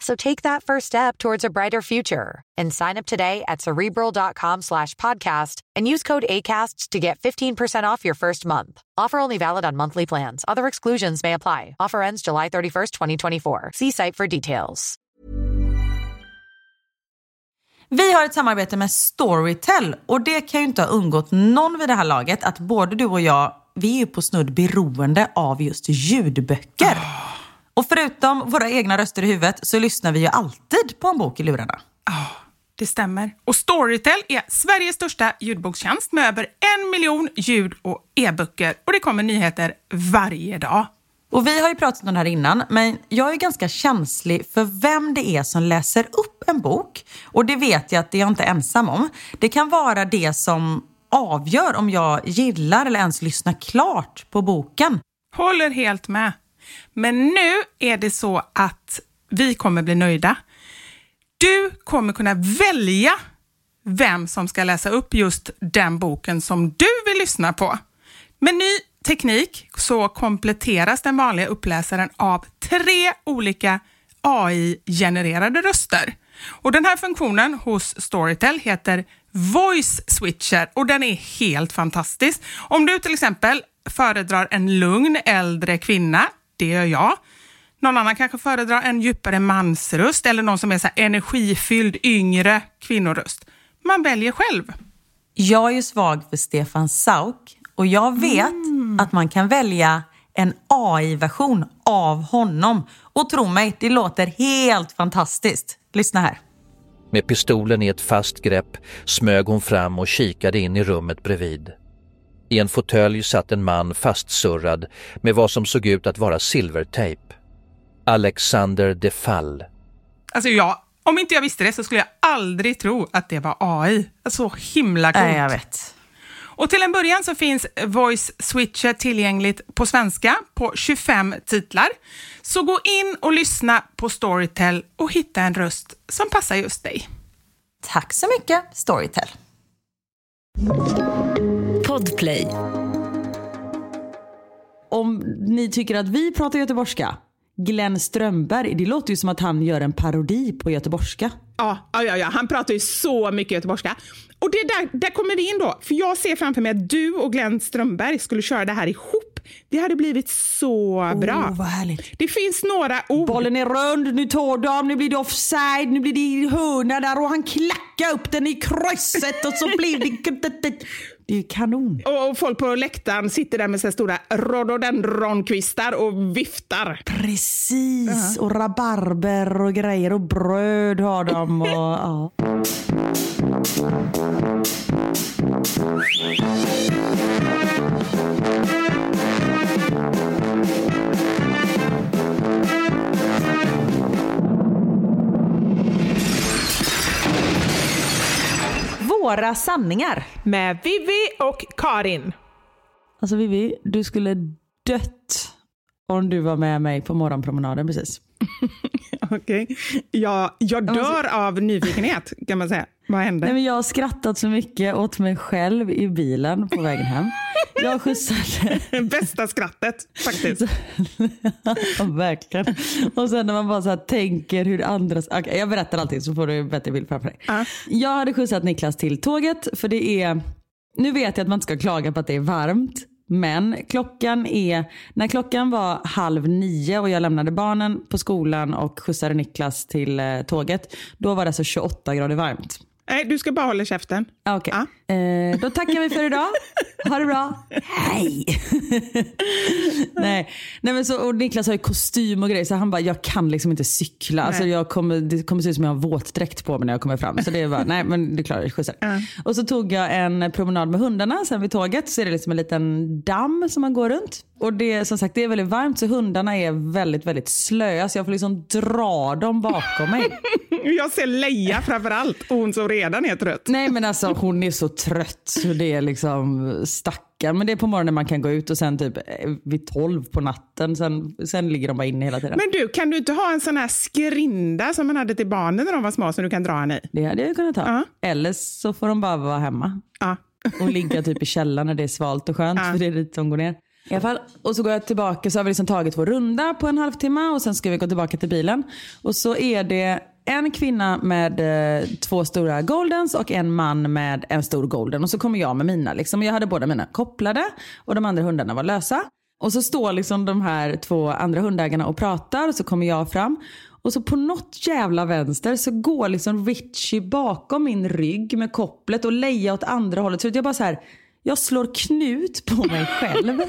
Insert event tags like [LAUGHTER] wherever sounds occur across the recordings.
So take that first step towards a brighter future and sign up today at cerebral.com slash podcast and use code ACAST to get 15% off your first month. Offer only valid on monthly plans. Other exclusions may apply. Offer ends July 31st, 2024. See site for details. Vi har ett samarbete med Storytel och det kan ju inte ha undgått någon vid det här laget att både du och jag, vi är ju på snudd beroende av just ljudböcker. Ah. Och förutom våra egna röster i huvudet så lyssnar vi ju alltid på en bok i lurarna. Ja, det stämmer. Och Storytel är Sveriges största ljudbokstjänst med över en miljon ljud och e-böcker. Och det kommer nyheter varje dag. Och vi har ju pratat om det här innan, men jag är ganska känslig för vem det är som läser upp en bok. Och det vet jag att det är jag inte ensam om. Det kan vara det som avgör om jag gillar eller ens lyssnar klart på boken. Håller helt med. Men nu är det så att vi kommer bli nöjda. Du kommer kunna välja vem som ska läsa upp just den boken som du vill lyssna på. Med ny teknik så kompletteras den vanliga uppläsaren av tre olika AI-genererade röster. Och Den här funktionen hos Storytel heter Voice Switcher och den är helt fantastisk. Om du till exempel föredrar en lugn äldre kvinna, det gör jag. Någon annan kanske föredrar en djupare mansröst eller någon som är så energifylld yngre kvinnoröst. Man väljer själv. Jag är ju svag för Stefan Sauk och jag vet att man kan välja en AI-version av honom. Och tro mig, det låter helt fantastiskt. Lyssna här. Med pistolen i ett fast grepp smög hon fram och kikade in i rummet bredvid. I en fåtölj satt en man fastsurrad med vad som såg ut att vara silvertejp. Alexander de Fall. Alltså jag, om inte jag visste det så skulle jag aldrig tro att det var AI. Så himla coolt. Nej, jag vet. Och till en början så finns Voice Switcher tillgängligt på svenska på 25 titlar. Så gå in och lyssna på Storytel och hitta en röst som passar just dig. Tack så mycket, Storytel. Podplay. Om ni tycker att vi pratar göteborgska, Glenn Strömberg, det låter ju som att han gör en parodi på göteborgska. Ja, ja, ja, han pratar ju så mycket göteborgska. Och det där, där kommer det in då, för jag ser framför mig att du och Glenn Strömberg skulle köra det här ihop. Det hade blivit så bra. Oh, vad härligt. Det finns några ord. Bollen är rund, nu tar de, nu blir det offside, nu blir det hörna där och han klackar upp den i krysset och så blir det... [LAUGHS] Det är kanon. Och folk på läktaren sitter där med så stora rhododendronkvistar och viftar. Precis, uh -huh. och rabarber och grejer och bröd har de. Och, [LAUGHS] ja. Våra sanningar. med Vivi och Karin. Alltså Vivi, du skulle dött om du var med mig på morgonpromenaden precis. [LAUGHS] Okej. Jag, jag dör av nyfikenhet kan man säga. Vad hände? Nej, men jag har skrattat så mycket åt mig själv i bilen på vägen hem. Jag skjutsade... [LAUGHS] Bästa skrattet faktiskt. [LAUGHS] ja, verkligen. Och sen när man bara så här tänker hur andra... Okay, jag berättar allting så får du en bättre bild framför dig. Ja. Jag hade skjutsat Niklas till tåget för det är... Nu vet jag att man inte ska klaga på att det är varmt. Men klockan är, när klockan var halv nio och jag lämnade barnen på skolan och skjutsade Niklas till eh, tåget. Då var det alltså 28 grader varmt. Nej, du ska bara hålla käften. Ah, Okej, Ja. eh, då tackar vi för idag. Ha det bra. Hej! [LAUGHS] Nej, Nej men så, och Niklas har ju kostym och grejer så han bara, jag kan liksom inte cykla. Alltså jag kommer, det kommer se ut som jag har våtdräkt på mig när jag kommer fram. Så det är bara, nej men det klarar jag, skjutsar. Och så tog jag en promenad med hundarna sen vid tåget. Så är det liksom en liten damm som man går runt. Och det som sagt, det är väldigt varmt så hundarna är väldigt, väldigt slöa. Så jag får liksom dra dem bakom mig. [LAUGHS] Jag ser Leia framför allt, och hon som redan är trött. Nej men alltså hon är så trött så det är liksom stackarn. Men det är på morgonen man kan gå ut och sen typ eh, vid 12 på natten. Sen, sen ligger de bara inne hela tiden. Men du, kan du inte ha en sån här skrinda som man hade till barnen när de var små som du kan dra henne i? Det hade jag kunnat ha. Ja. Eller så får de bara vara hemma. Ja. Och ligga typ i källaren när det är svalt och skönt. Ja. För det är dit de går ner. I alla fall. Och så går jag tillbaka så har vi liksom tagit vår runda på en halvtimme och sen ska vi gå tillbaka till bilen. Och så är det en kvinna med eh, två stora goldens och en man med en stor golden. Och så kommer jag med mina. Liksom. Jag hade båda mina kopplade och de andra hundarna var lösa. Och så står liksom de här två andra hundägarna och pratar och så kommer jag fram. Och så på något jävla vänster så går liksom Richie bakom min rygg med kopplet och Leia åt andra hållet. Så jag bara så här, jag slår knut på mig själv.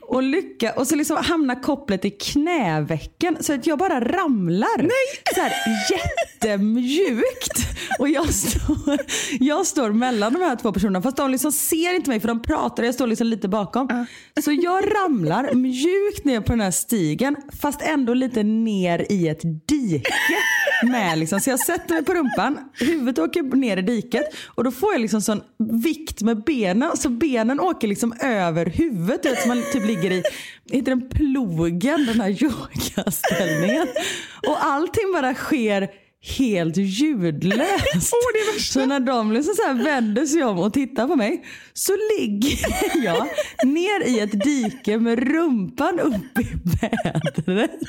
Och lycka och så liksom hamnar kopplet i knävecken så att jag bara ramlar. Nej. Så här, jättemjukt. Och jag står, jag står mellan de här två personerna fast de liksom ser inte mig för de pratar och jag står liksom lite bakom. Så jag ramlar mjukt ner på den här stigen fast ändå lite ner i ett dike. Med liksom. Så jag sätter mig på rumpan, huvudet åker ner i diket och då får jag liksom sån vikt med benen så benen åker liksom över huvudet. Vet, som man typ ligger i, heter den plogen, den här yogaställningen. Och allting bara sker helt ljudlöst. [LAUGHS] Värsta. så när de liksom så här vänder sig om och tittar på mig så ligger [LAUGHS] jag ner i ett dike med rumpan upp i vädret.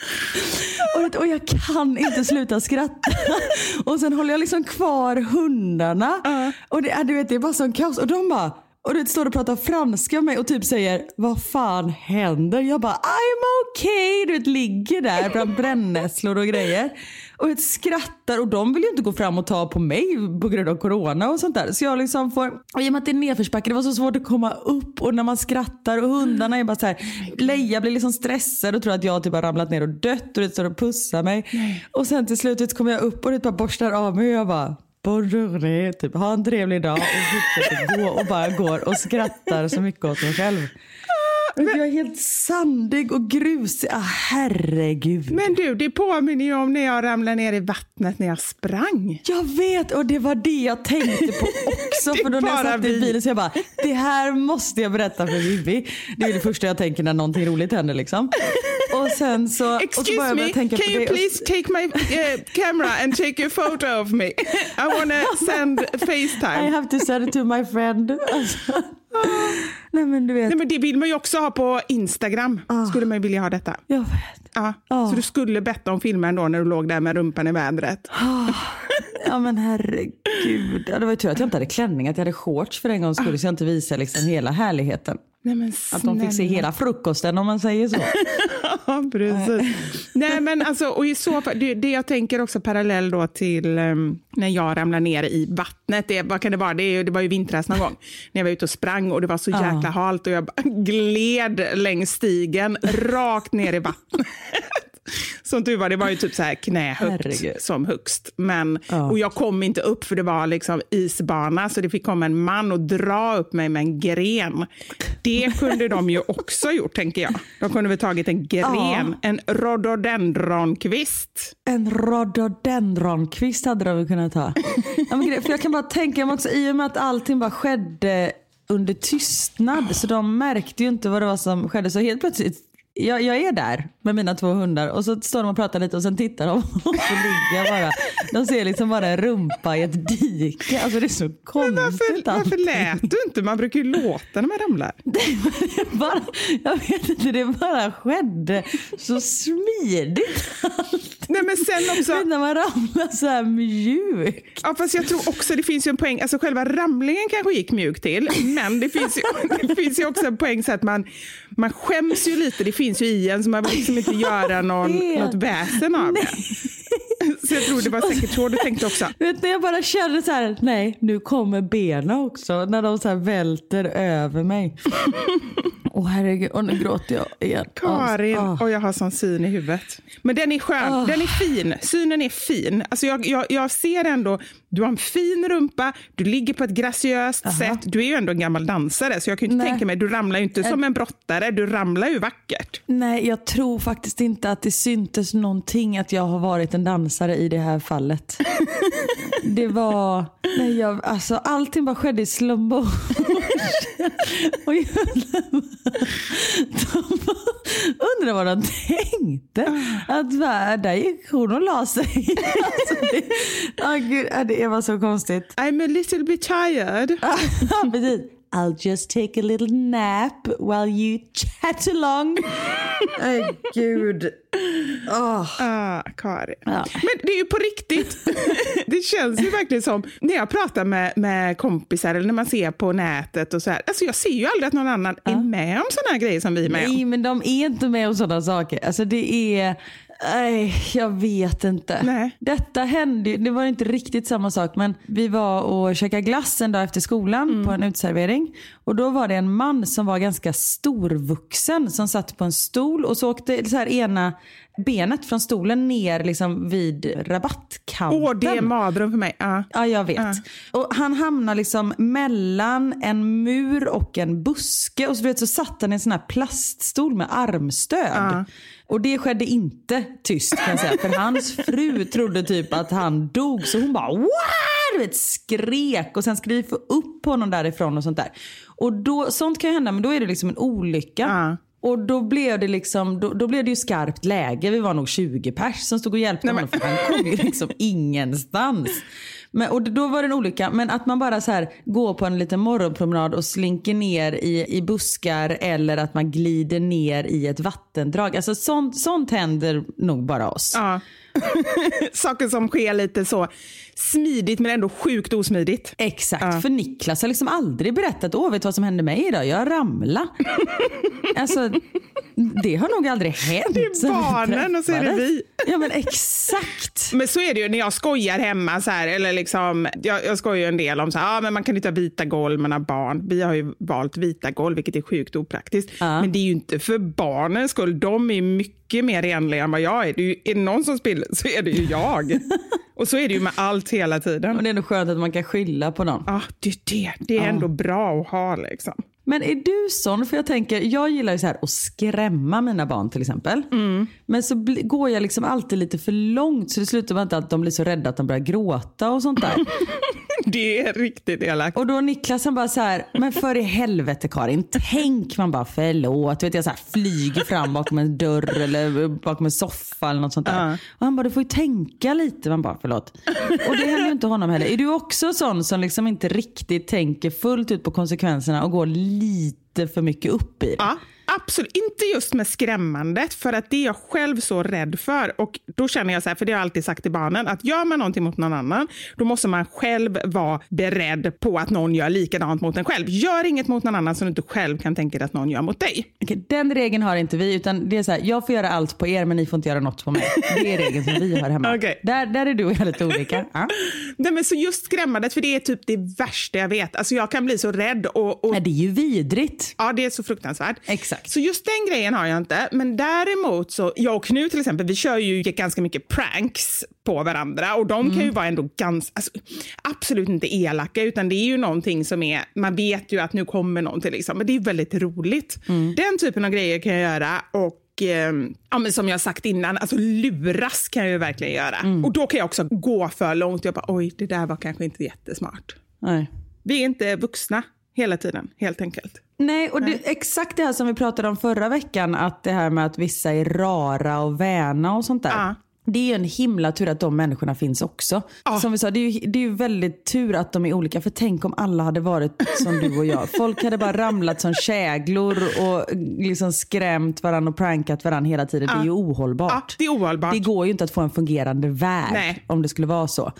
Och, och jag kan inte sluta skratta. [LAUGHS] Och sen håller jag liksom kvar hundarna. Och det, du vet, det är bara sån kaos. Och de bara och du står och pratar franska med mig och typ säger vad fan händer? Jag bara I'm okay. Du vet ligger där bland brännässlor och grejer. Och jag skrattar och de vill ju inte gå fram och ta på mig på grund av corona och sånt där. Så jag liksom får, och i och med att det är nedförsbacke det var så svårt att komma upp och när man skrattar och hundarna är bara så här. Leia blir liksom stressad och tror att jag typ har ramlat ner och dött och det står och pussar mig. Och sen till slut kommer jag upp och det bara borstar av mig och jag bara Bonjour, typ ha en trevlig dag och fortsätter gå och bara går och skrattar så mycket åt mig själv. Men jag är helt sandig och grusig. Ah, herregud. Men du, det påminner ju om när jag ramlade ner i vattnet när jag sprang. Jag vet och det var det jag tänkte på [LAUGHS] också. För då när jag satt i bilen så jag bara, det här måste jag berätta för Vivi. Det är det första jag tänker när någonting roligt händer liksom. Och sen så, så Excuse jag me, can you please take my uh, camera and take a photo of me? I wanna [LAUGHS] send I Facetime. have to send it to my friend. [LAUGHS] [LAUGHS] Nej men du vet, Nej, men det vill man ju också ha på Instagram. Ah. Skulle man ju vilja ha detta. jag vet. Ja. Ah. Så du skulle betta om filmen då när du låg där med rumpan i vädret. Ja men herregud. Ja, det var ju tur att jag inte hade klänning, att jag hade shorts för en gångs skull. Så jag inte visade liksom hela härligheten. Nej, Att de fick se hela frukosten om man säger så. [LAUGHS] Ja, precis. Nej, men alltså, och i så fall, det, det jag tänker också parallell då till um, när jag ramlar ner i vattnet. Det, vad kan det vara? Det, det var ju vintras någon gång. När jag var ute och sprang och det var så Ja. jäkla halt och jag [LAUGHS] gled längs stigen rakt ner i vattnet. [LAUGHS] Som tur var, det var ju typ så här knähögt Herregud. som högst. Men, Ja. Och jag kom inte upp för det var liksom isbana, så det fick komma en man och dra upp mig med en gren. Det kunde de ju också gjort, tänker jag. De kunde väl tagit en gren, Ja. en rhododendronkvist. En rhododendronkvist hade de väl kunnat ha. Ja, men, för jag kan bara tänka mig också, i och med att allting bara skedde under tystnad, så de märkte ju inte vad det var som skedde. Så helt plötsligt, jag, jag är där med mina två hundar och så står de och pratar lite och sen tittar de [LAUGHS] och så ligger jag bara. De ser liksom bara en rumpa i ett dike. Alltså det är så Men konstigt. varför, varför allting. lät du inte? Man brukar ju låta när man ramlar. [LAUGHS] Det bara, jag vet inte, det bara skedde så smidigt. Nej, men sen också... När man ramlar så här mjukt. Ja, fast jag tror också det finns ju en poäng, alltså själva ramlingen kanske gick mjukt till, men det finns ju, [LAUGHS] det finns ju också en poäng så att man, man skäms ju lite, det finns ju i en, så man vill liksom inte göra [LAUGHS] någon, något väsen av det. Så jag tror det var säkert så du tänkte också. [LAUGHS] Vet när jag bara kände så här, nej nu kommer benen också. När de så här välter över mig. [LAUGHS] Åh herregud, och nu gråter jag igen. Karin, Ah. och jag har sån syn i huvudet. Men den är skön, den är fin, synen är fin. Alltså jag, jag, jag ser ändå, du har en fin rumpa, du ligger på ett graciöst sätt. Du är ju ändå en gammal dansare, så jag kan inte Nej. tänka mig, du ramlar ju inte som en brottare, du ramlar ju vackert. Nej, jag tror faktiskt inte att det syntes någonting att jag har varit en dansare i det här fallet. [LAUGHS] Det var, nej jag, alltså allting bara skedde i motion. Och jag undrar vad de tänkte. Att bara, där gick hon och la sig. Alltså det, oh gud, det var så konstigt. I'm a little bit tired. [LAUGHS] Ja, precis. I'll just take a little nap while you chat along. Nej, gud. Åh. Ah, Karin. Ja. Men det är ju på riktigt. [LAUGHS] det känns ju verkligen som, när jag pratar med, med kompisar eller när man ser på nätet och så här. Alltså jag ser ju aldrig att någon annan är med om sådana grejer som vi är med om. Nej, men de är inte med om sådana saker. Alltså det är... Nej, jag vet inte. Nej. Detta hände det var inte riktigt samma sak men vi var och käkade glass en dag efter skolan på en utservering. Och då var det en man som var ganska storvuxen som satt på en stol och så åkte så här ena benet från stolen ner liksom vid rabattkanten. Åh, det är mardröm för mig. Ja. Ja, jag vet. Och han hamnar liksom mellan en mur och en buske. Och så, vet, så satt han i en sån här plaststol med armstöd. Och det skedde inte tyst kan jag säga. För hans [LAUGHS] fru trodde typ att han dog. Så hon bara Wah! vet, skrek och sen skulle vi få upp honom därifrån och sånt där. Och då, sånt kan ju hända men då är det liksom en olycka. Ja. Och då blev, det liksom, då, då blev det ju skarpt läge. Vi var nog 20 pers som stod och hjälpte honom. För han kom ju liksom ingenstans. Men, och då var det en olycka. Men att man bara så här går på en liten morgonpromenad och slinker ner i, i buskar. Eller att man glider ner i ett vattendrag. Alltså sånt, sånt händer nog bara oss. Ja. [LAUGHS] Saker som sker lite så smidigt men ändå sjukt osmidigt. Exakt, för Niklas har liksom aldrig berättat, åh vet du vad som hände mig idag? Jag ramlade. [LAUGHS] alltså, det har nog aldrig hänt. Det är barnen och så är det vi. Ja men exakt. Men så är det ju när jag skojar hemma. Så här, eller liksom, jag, jag skojar ju en del om så här, ah, men man kan inte ha vita golv, man har barn. Vi har ju valt vita golv, vilket är sjukt opraktiskt. Ja. Men det är ju inte för barnens skull. De är mycket mer renliga än vad jag är. Det är, ju, är det någon som spiller så är det ju jag. [LAUGHS] och så är det ju med allt hela tiden. Och det är nog skönt att man kan skylla på någon. Ja, det är det. Det är ändå bra att ha liksom. Men är du sån? För jag tänker, jag gillar ju så här att skrämma mina barn till exempel. Men så går jag liksom alltid lite för långt så det slutar med att de blir så rädda att de börjar gråta och sånt där. [LAUGHS] Det är riktigt elakt. Och då Niklas han bara så här, men för i helvete Karin, tänk man bara förlåt. Vet jag så här, flyger fram bakom en dörr eller bakom en soffa eller något sånt där. Ja. Och han bara, du får ju tänka lite. Man bara, förlåt. Och det händer ju inte honom heller. Är du också sån som liksom inte riktigt tänker fullt ut på konsekvenserna och går lite för mycket upp i det? Ja, absolut. Inte just med skrämmandet, för att det är jag själv så rädd för. Och då känner jag så här, för det har jag alltid sagt till barnen, att gör man någonting mot någon annan, då måste man själv vara beredd på att någon gör likadant mot en själv. Gör inget mot någon annan som du inte själv kan tänka dig att någon gör mot dig. Okej, Den regeln har inte vi, utan det är så här, jag får göra allt på er men ni får inte göra något på mig. Det är regeln som vi har hemma. [LAUGHS] Okej. Där, där är du och jag lite olika. [LAUGHS] Ja. Nej, men så just skrämmandet, för det är typ det värsta jag vet. Alltså jag kan bli så rädd och, och Ja, Det är ju vidrigt. ja, det är så fruktansvärt. Exakt. Exakt. Så just den grejen har jag inte. Men däremot så, jag och Knut till exempel, vi kör ju ganska mycket pranks på varandra och de kan ju vara ändå ganska, alltså, absolut inte elaka utan det är ju någonting som är, man vet ju att nu kommer någonting liksom, men det är väldigt roligt. Den typen av grejer kan jag göra och eh, ja, men som jag sagt innan, alltså luras kan jag ju verkligen göra. Och då kan jag också gå för långt. Jag bara, oj, det där var kanske inte jättesmart. Nej. Vi är inte vuxna hela tiden, helt enkelt. Nej, och det, exakt det här som vi pratade om förra veckan, att det här med att vissa är rara och väna och sånt där. Ja. Det är ju en himla tur att de människorna finns också. Ja. Som vi sa, det är, ju, det är ju väldigt tur att de är olika. För tänk om alla hade varit som du och jag. Folk hade bara ramlat som käglor och liksom skrämt varandra och prankat varandra hela tiden. Det är ju ohållbart. Det är ohållbart. Det går ju inte att få en fungerande värld Nej. om det skulle vara så.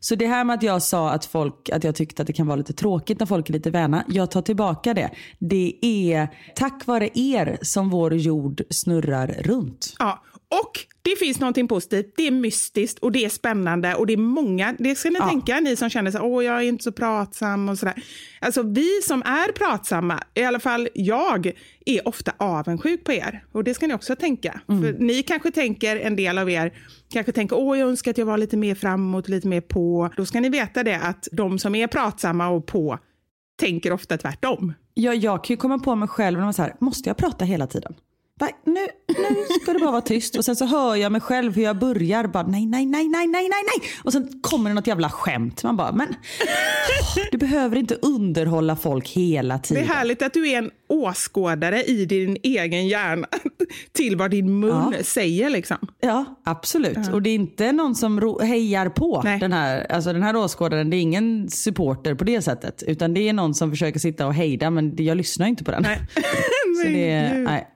Så det här med att jag sa att, folk, att jag tyckte att det kan vara lite tråkigt när folk är lite väna. Jag tar tillbaka det. Det är tack vare er som vår jord snurrar runt. Ja, och det finns någonting positivt. Det är mystiskt och det är spännande och det är många. Det ska ni Ja. tänka, ni som känner så åh jag är inte så pratsam och sådär. Alltså vi som är pratsamma, i alla fall jag, är ofta avundsjuk på er. Och det ska ni också tänka. För ni kanske tänker, en del av er, kanske tänker, åh jag önskar att jag var lite mer framåt, lite mer på. Då ska ni veta det att de som är pratsamma och på tänker ofta tvärtom. Jag, jag kan ju komma på mig själv när man så här, måste jag prata hela tiden? Nu, nu ska det bara vara tyst. Och sen så hör jag mig själv hur jag börjar. Bara, nej, nej, nej, nej, nej, nej, nej. Och sen kommer det något jävla skämt. Man bara, men du behöver inte underhålla folk hela Det är tiden. härligt att du är en åskådare i din egen hjärna [LAUGHS] till vad din mun Ja. säger. Liksom. Ja, absolut. Och det är inte någon som hejar på Nej. den här, alltså den här åskådaren. Det är ingen supporter på det sättet. Utan det är någon som försöker sitta och hejda, men jag lyssnar inte på den. Nej. [LAUGHS] Så det, nej.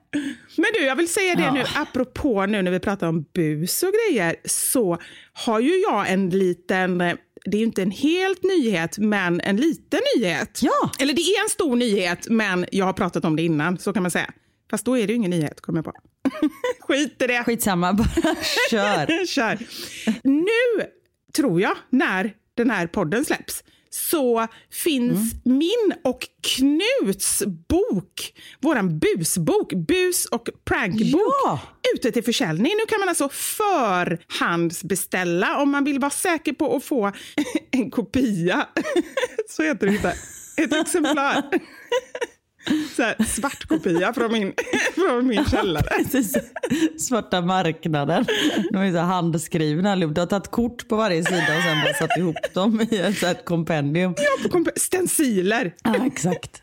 Men du, jag vill säga det Ja. nu, apropå nu när vi pratar om bus och grejer, så har ju jag en liten, eh, det är inte en helt nyhet, men en liten nyhet. Ja. Eller det är en stor nyhet, men jag har pratat om det innan, så kan man säga. Fast då är det ju ingen nyhet, kommer jag på. [LAUGHS] Skit i det. Skitsamma, bara [LAUGHS] kör. Kör. Nu tror jag, när den här podden släpps, så finns min och Knuts bok, våran busbok, bus och prankbok, Ja. ute till försäljning. Nu kan man alltså förhandsbeställa om man vill vara säker på att få [LAUGHS] en kopia. [LAUGHS] Så heter det inte. Ett exemplar. [LAUGHS] Så här, svart kopia från min, [LAUGHS] från min källare. Precis. Svarta marknaden. De är så handskrivna allihop. Du har tagit kort på varje sida och sen bara satt ihop dem i ett, så här ett kompendium. På komp- Stenciler. Ja, exakt.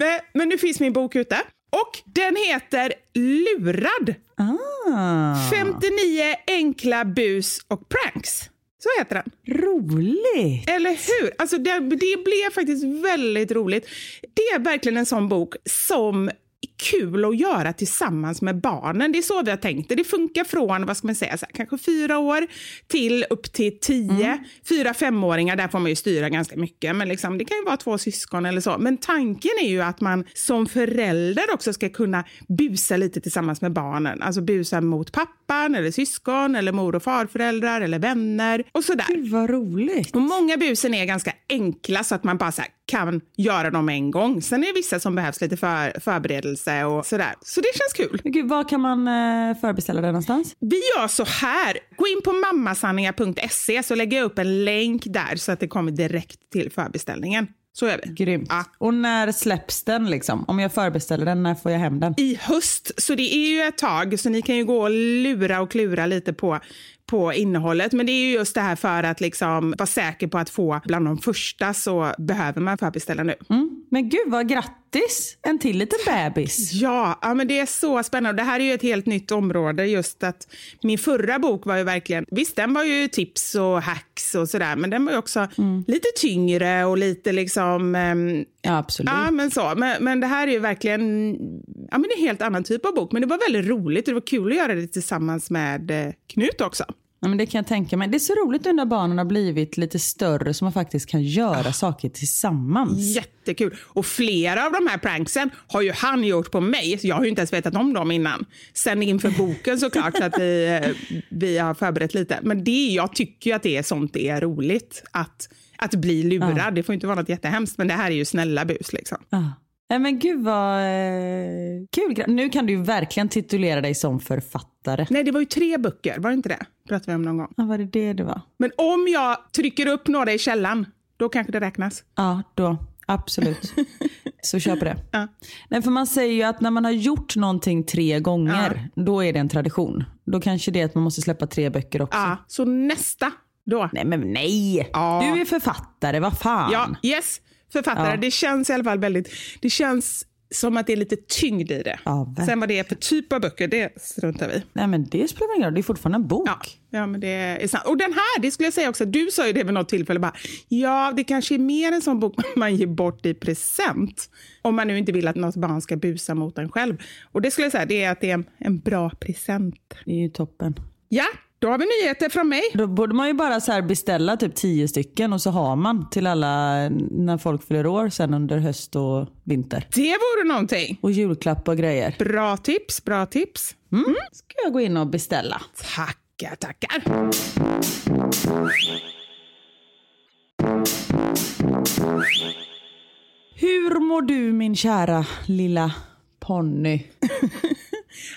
Eh, Men nu finns min bok ute. Och den heter Lurad. Ah, 59 enkla bus och pranks. Så heter den. roligt. Eller hur? Alltså det, det blev faktiskt väldigt roligt. Det är verkligen en sån bok som kul att göra tillsammans med barnen. Det är så vi har tänkt det. Det funkar från, vad ska man säga, så här, kanske fyra år till upp till tio. Fyra, femåringar, där får man ju styra ganska mycket. Men liksom, det kan ju vara två syskon eller så. Men tanken är ju att man som förälder också ska kunna busa lite tillsammans med barnen. Alltså busa mot pappan eller syskon eller mor och farföräldrar eller vänner och sådär. Gud vad roligt. Och många busen är ganska enkla så att man bara kan göra dem en gång. Sen är det vissa som behövs lite för, förberedelse och sådär. Så det känns kul. Gud, var kan man eh, förbeställa det någonstans? Vi gör så här. Gå in på mammasanningar.se så lägger jag upp en länk där så att det kommer direkt till förbeställningen. Så gör vi. Grymt. Ja. Och när släpps den liksom? Om jag förbeställer den, när får jag hem den? I höst, så det är ju ett tag, så ni kan ju gå och lura och klura lite på, på innehållet. Men det är ju just det här för att liksom vara säker på att få bland de första så behöver man förbeställa nu. Men gud vad grattis! En till liten bebis. Ja, ja, men det är så spännande. Det här är ju ett helt nytt område. Just att min förra bok var ju verkligen, visst den var ju tips och hacks och sådär, men den var ju också lite tyngre och lite liksom, ehm, Ja, absolut. ja men så. Men, men det här är ju verkligen, ja men en helt annan typ av bok. Men det var väldigt roligt och det var kul att göra det tillsammans med eh, Knut också. Ja, men det kan jag tänka mig. Det är så roligt nu när barnen har blivit lite större så man faktiskt kan göra saker tillsammans. Jättekul. Och flera av de här pranksen har ju han gjort på mig. Jag har ju inte ens vetat om dem innan. Sen inför boken såklart, så att vi, eh, vi har förberett lite. Men det, jag tycker ju att det är sånt det är roligt. Att, att bli lurad. Det får inte vara något jättehemskt, men det här är ju snälla bus. Liksom. Ja. Nej men gud vad eh, kul. Nu kan du ju verkligen titulera dig som författare. Nej, det var ju tre böcker, var det inte det? Pratade vi om någon gång. Ja, var det det det var? Men om jag trycker upp några i källan, då kanske det räknas. Ja, då. Absolut. [LAUGHS] Så kör på det. Ja. Nej, för man säger ju att när man har gjort någonting tre gånger, då är det en tradition. Då kanske det är att man måste släppa tre böcker också. Ja, så nästa då. Nej men nej! Ja. Du är författare, vad fan. Ja, yes, författare. Ja. Det känns i alla fall väldigt... Det känns som att det är lite tyngd i det. Ja. Sen vad det är för typ av böcker, det struntar vi Nej men det spelar ingen roll, det är fortfarande en bok. Ja, ja, men det är sant. Och den här, det skulle jag säga också, du sa ju det vid något tillfälle, bara, ja, det kanske är mer en sån bok [LAUGHS] man ger bort i present. Om man nu inte vill att något barn ska busa mot en själv. Och det skulle jag säga, det är att det är en, en bra present. Det är ju toppen. Ja, då har vi nyheter från mig. Då borde man ju bara så här beställa typ tio stycken och så har man till alla när folk fyller år sen under höst och vinter. Det vore någonting. Och julklapp och grejer. Bra tips, bra tips. Mm. Ska jag gå in och beställa. Tackar, tackar. Hur mår du min kära lilla ponny? [LAUGHS]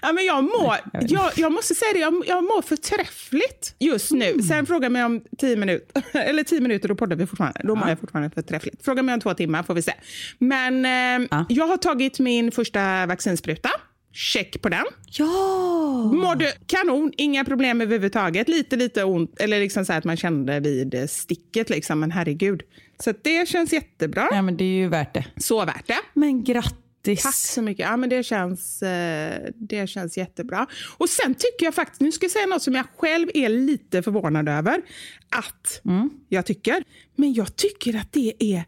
Ja, men jag, mår, jag, jag måste säga det, jag, jag mår förträffligt just nu. Sen fråga mig om tio minuter, [LAUGHS] eller tio minuter, då poddar vi fortfarande. Då mår jag fortfarande förträffligt. Fråga mig om två timmar får vi se. Men eh, Ja. jag har tagit min första vaccinspruta. Check på den. Ja! Mår du kanon, inga problem överhuvudtaget. Lite, lite ont, eller liksom så att man kände vid sticket, liksom, men herregud. Så det känns jättebra. Ja men det är ju värt det. Så värt det. Men grattis! Tack så mycket. Ja, men det, känns, eh, det känns jättebra. Och sen tycker jag faktiskt, nu ska jag säga något som jag själv är lite förvånad över att jag tycker. Men jag tycker att det är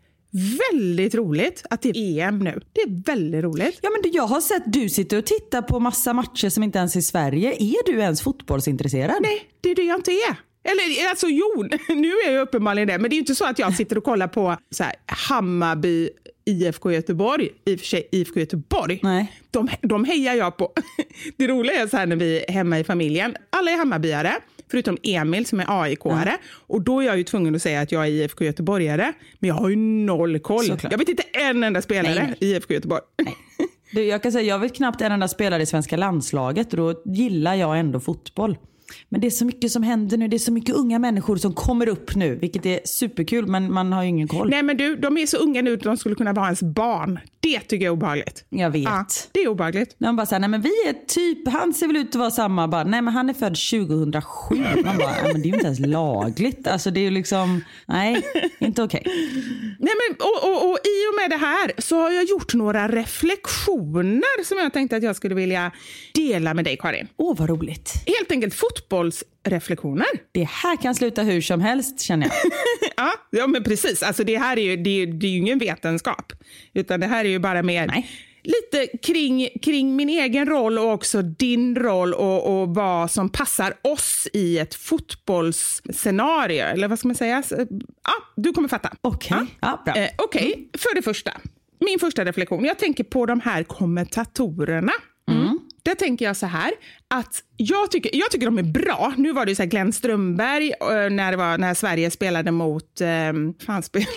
väldigt roligt att det är EM nu. Det är väldigt roligt. Ja men jag har sett du sitter och tittar på massa matcher som inte ens är i Sverige. Är du ens fotbollsintresserad? Nej, det är det jag inte är. Eller alltså jo, [LAUGHS] nu är jag uppenbarligen det. Men det är ju inte så att jag sitter och kollar på så här, Hammarby, IFK Göteborg. I och för sig IFK Göteborg. Nej. De, de hejar jag på. [LAUGHS] Det roliga är så här när vi är hemma i familjen. Alla är Hammarbyare, förutom Emil som är AIK-are. Och då är jag ju tvungen att säga att jag är IFK Göteborgare. Men jag har ju noll koll. Såklart. Jag vet inte en enda spelare Nej, nej. i IFK Göteborg. Du, jag kan säga, jag vet knappt en enda spelare i svenska landslaget och då gillar jag ändå fotboll. Men det är så mycket som händer nu. Det är så mycket unga människor som kommer upp nu, vilket är superkul, men man har ju ingen koll. Nej men du, de är så unga nu att de skulle kunna vara ens barn. Det tycker jag är obehagligt. Jag vet. Ja, det är obehagligt. När man bara säger, nej men vi är typ, han ser väl ut att vara samma. Bara, nej men han är född 2007. Man bara, men det är ju inte ens lagligt. Alltså det är ju liksom, nej, inte okej. Nej, men, och, och, och I och med det här så har jag gjort några reflektioner som jag tänkte att jag skulle vilja dela med dig Karin. Åh vad roligt. Helt enkelt fotbollsreflektioner. Det här kan sluta hur som helst känner jag. [LAUGHS] Ja, ja men precis. Alltså, det här är ju, det är, det är ju ingen vetenskap. Utan det här är ju bara mer Nej. lite kring, kring min egen roll och också din roll och, och vad som passar oss i ett fotbollsscenario. Eller vad ska man säga? Ja, du kommer fatta. Okej. Ja, bra. Eh, Okej, för det första. Min första reflektion. Jag tänker på de här kommentatorerna. Mm. Där tänker jag så här, att jag tycker, jag tycker de är bra. Nu var det ju så här Glenn Strömberg eh, när, det var, när Sverige spelade mot... Eh, fan spelade?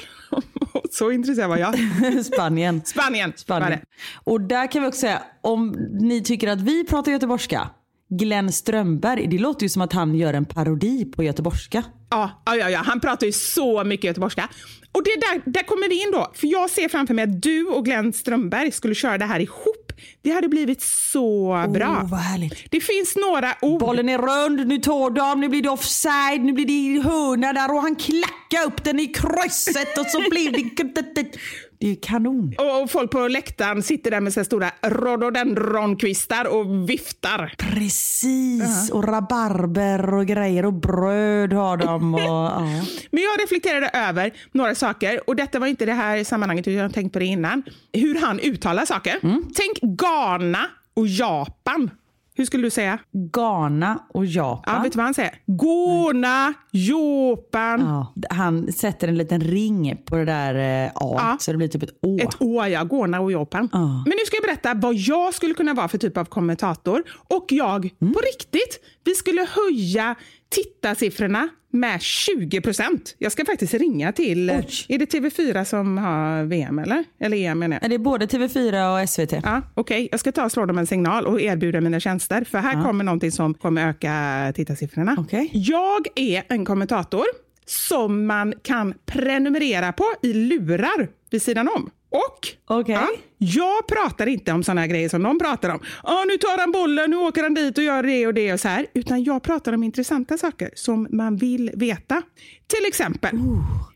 Så intresserad var jag. [LAUGHS] Spanien. Spanien. Spanien. det. Och där kan vi också säga, om ni tycker att vi pratar göteborgska, Glenn Strömberg, det låter ju som att han gör en parodi på göteborgska. Ja, ja, ja, han pratar ju så mycket göteborgska. Och det där, där kommer det in då, för jag ser framför mig att du och Glenn Strömberg skulle köra det här ihop. Det hade blivit så bra. Åh, vad härligt. Det finns några ord. Bollen är rund, nu tar de, nu blir det offside, nu blir det hörna där och han klackar upp den i krysset och så blir det... [LAUGHS] Det är ju kanon. Och och folk på läktaren sitter där med här stora rhododendronkvistar och viftar. Precis, och rabarber och grejer och bröd har de. Och, [LAUGHS] ja. Men jag reflekterade över några saker och detta var inte det här sammanhanget, utan jag tänkt på det innan. Hur han uttalar saker. Tänk Ghana och Japan. Hur skulle du säga? Ghana och Ja, Japan. vet du vad han säger? Ghana, Japan. Ja, han sätter en liten ring på det där eh, A, Ja. så det blir typ ett Å. Ett å, ja. Ghana och Japan. Ja. Men nu ska jag berätta vad jag skulle kunna vara för typ av kommentator. Och jag Mm. på riktigt Vi skulle höja tittarsiffrorna med 20 procent. Jag ska faktiskt ringa till... Oj. Är det TV4 som har VM eller? Eller EM menar jag. Är det både TV4 och SVT? Ja, Okej, jag ska ta och slå dem en signal och erbjuda mina tjänster. För här kommer någonting som kommer öka tittarsiffrorna. Okej. Jag är en kommentator som man kan prenumerera på i lurar vid sidan om. Och Okej. ja, jag pratar inte om här grejer som de pratar om. Ah, nu tar han bollen, nu åker han dit och gör det och det och så här. Utan jag pratar om intressanta saker som man vill veta. Till exempel,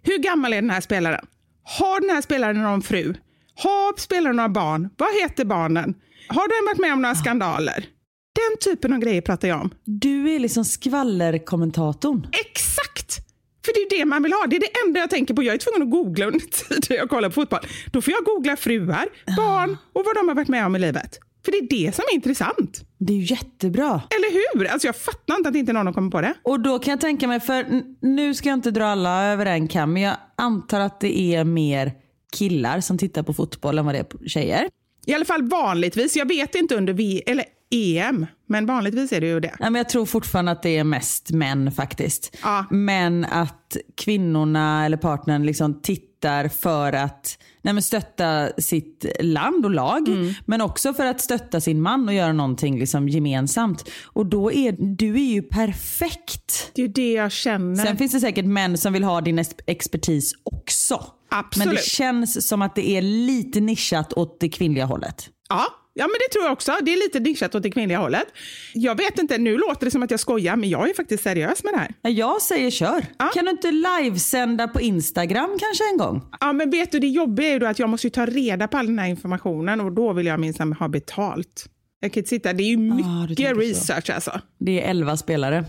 hur gammal är den här spelaren? Har den här spelaren någon fru? Har spelaren några barn? Vad heter barnen? Har den varit med om några skandaler? Den typen av grejer pratar jag om. Du är liksom skvallerkommentatorn. Exakt! För det är det man vill ha. Det är det enda jag tänker på. Jag är tvungen att googla under tiden jag kollar på fotboll. Då får jag googla fruar, barn och vad de har varit med om i livet. För det är det som är intressant. Det är ju jättebra. Eller hur? Alltså jag fattar inte att inte någon har kommit på det. Och då kan jag tänka mig, för nu ska jag inte dra alla över en kam, men jag antar att det är mer killar som tittar på fotboll än vad det är tjejer. I alla fall vanligtvis. Jag vet inte under v eller EM, men vanligtvis är det ju det. Nej, men jag tror fortfarande att det är mest män faktiskt. Ja. Men att kvinnorna eller partnern liksom tittar för att nej, men stötta sitt land och lag. Mm. Men också för att stötta sin man och göra någonting liksom gemensamt. Och då är du är ju perfekt. Det är ju det jag känner. Sen finns det säkert män som vill ha din ex- expertis också. Absolut. Men det känns som att det är lite nischat åt det kvinnliga hållet. Ja, ja, men det tror jag också. Det är lite nischat åt det kvinnliga hållet. Jag vet inte, nu låter det som att jag skojar, men jag är faktiskt seriös med det här. Ja, Jag säger kör. Ja. Kan du inte livesända på Instagram kanske en gång? Ja, men vet du, det jobbiga är ju att jag måste ju ta reda på all den här informationen och då vill jag minsann ha betalt. Jag kan inte sitta, det är ju du mycket så. research alltså. Det är 11 spelare.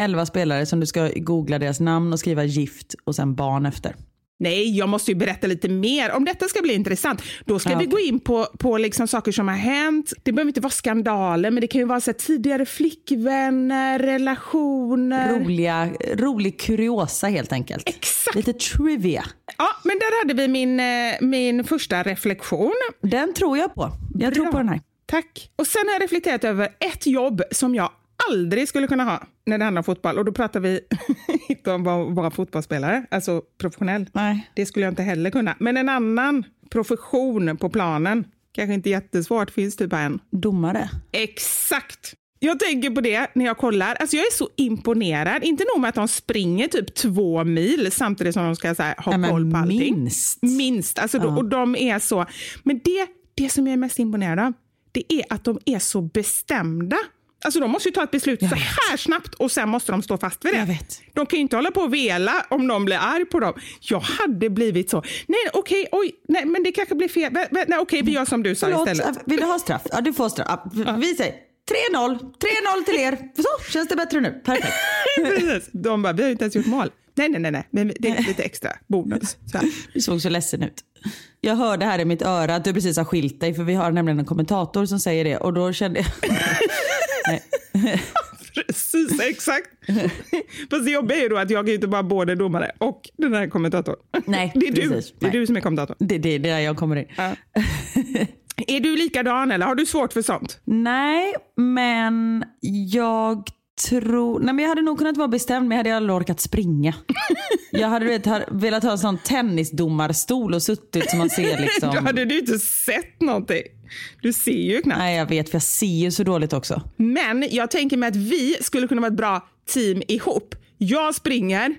11 spelare som du ska googla deras namn och skriva gift och sen barn efter. Nej, jag måste ju berätta lite mer. Om detta ska bli intressant, då ska Ja, vi okej. gå in på, på liksom saker som har hänt. Det behöver inte vara skandaler, men det kan ju vara så här, tidigare flickvänner, relationer. Roliga, rolig kuriosa helt enkelt. Exakt. Lite trivia. Ja, men där hade vi min, eh, min första reflektion. Den tror jag på. Jag tror Bra. på den här. Tack. Och sen har jag reflekterat över ett jobb som jag aldrig skulle kunna ha när det handlar om fotboll. Och då pratar vi [LAUGHS] inte om att vara fotbollsspelare, alltså professionell. Nej. Det skulle jag inte heller kunna. Men en annan profession på planen, kanske inte jättesvårt, finns typ en. Domare. Exakt! Jag tänker på det när jag kollar. Alltså jag är så imponerad. Inte nog med att de springer typ två mil samtidigt som de ska här, ha men koll på allting. minst. Minst. Alltså då, Ja. Och de är så... Men det, det som jag är mest imponerad av, det är att de är så bestämda. Alltså de måste ju ta ett beslut så här snabbt och sen måste de stå fast vid det. De kan ju inte hålla på och vela om någon blir arg på dem. Jag hade blivit så. Nej, okej, oj, nej, men det kanske blir fel. Nej, okej, vi gör som du sa Förlåt, istället. vill du ha straff? Ja, du får straff. Vi säger 3-0. 3-0 till er. Så, känns det bättre nu? Perfekt. [LAUGHS] Precis. De bara, vi har ju inte ens gjort mål. Nej, nej, nej, nej. men det är lite extra bonus. Så här. [LAUGHS] Du såg så ledsen ut. Jag hörde här i mitt öra att du precis har skilt dig för vi har nämligen en kommentator som säger det och då kände jag... [LAUGHS] [LAUGHS] Precis, exakt. Fast det jobbiga är ju då att jag ju inte vara både domare och den här kommentatorn. Nej, [LAUGHS] det är du, precis. det är Nej. du som är kommentator. Det, det, det är där jag kommer in. Ja. [LAUGHS] Är du likadan eller har du svårt för sånt? Nej, men jag tror... Nej, men jag hade nog kunnat vara bestämd men jag hade aldrig orkat springa. Jag hade du vet, velat ha en sån tennisdomarstol och suttit som man ser liksom... Då hade du inte sett någonting. Du ser ju knappt. Nej, jag vet för jag ser ju så dåligt också. Men jag tänker mig att vi skulle kunna vara ett bra team ihop. Jag springer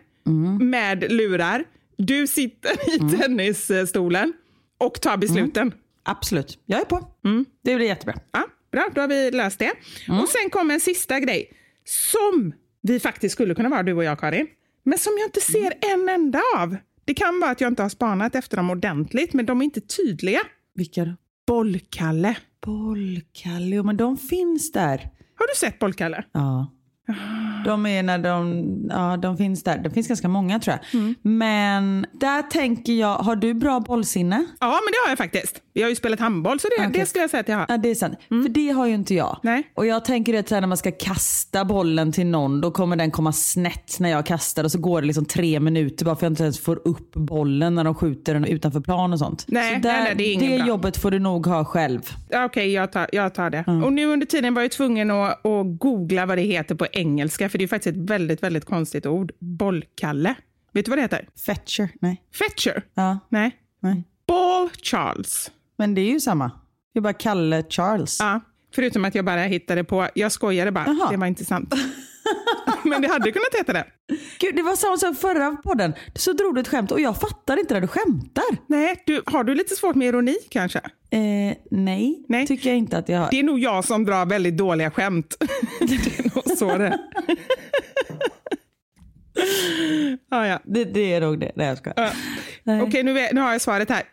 med lurar. Du sitter i tennisstolen och tar besluten. Absolut, jag är på. Det blir jättebra. Ja, bra, då har vi löst det. Och Sen kommer en sista grej som vi faktiskt skulle kunna vara, du och jag Karin. Men som jag inte ser en enda av. Det kan vara att jag inte har spanat efter dem ordentligt, men de är inte tydliga. Vilka då? Bollkalle. Bollkalle, jo, men de finns där. Har du sett Bollkalle? Ja. De är när de, ja de finns där. Det finns ganska många tror jag. Mm. Men där tänker jag, har du bra bollsinne? Ja, men det har jag faktiskt. Vi har ju spelat handboll, så det, Okej. det skulle jag säga att jag har. Ja det är sant. För det har ju inte jag. Nej. Och jag tänker att när man ska kasta bollen till någon då kommer den komma snett när jag kastar och så går det liksom tre minuter bara för att jag inte ens får upp bollen när de skjuter den utanför plan och sånt. Nej, så där, nej, det är ingen bra. jobbet får du nog ha själv. Ja, Okej, jag, tar, jag tar det. Och nu under tiden var jag tvungen att, att googla vad det heter på engelska, för det är faktiskt ett väldigt, väldigt konstigt ord. Bollkalle. Vet du vad det heter? Fetcher, nej. Fetcher? Ja, Nej. nej. Ball Charles. Men det är ju samma. Det är bara Kalle Charles. Ja, förutom att jag bara hittade på, jag skojade bara, Jaha. det var inte sant. [LAUGHS] [LAUGHS] Men det hade kunnat heta det. Gud, det var samma sak förra podden. Så drog du ett skämt och jag fattar inte när du skämtar. Nej, du, har du lite svårt med ironi kanske? Eh, nej, Nej. tycker jag inte att jag har. Det är nog jag som drar väldigt dåliga skämt. [LAUGHS] det är nog så det [LAUGHS] ah, ja. Det, det är nog det. Nej, jag ska. Ja. Nej. Okej, nu, är- nu har jag svaret här.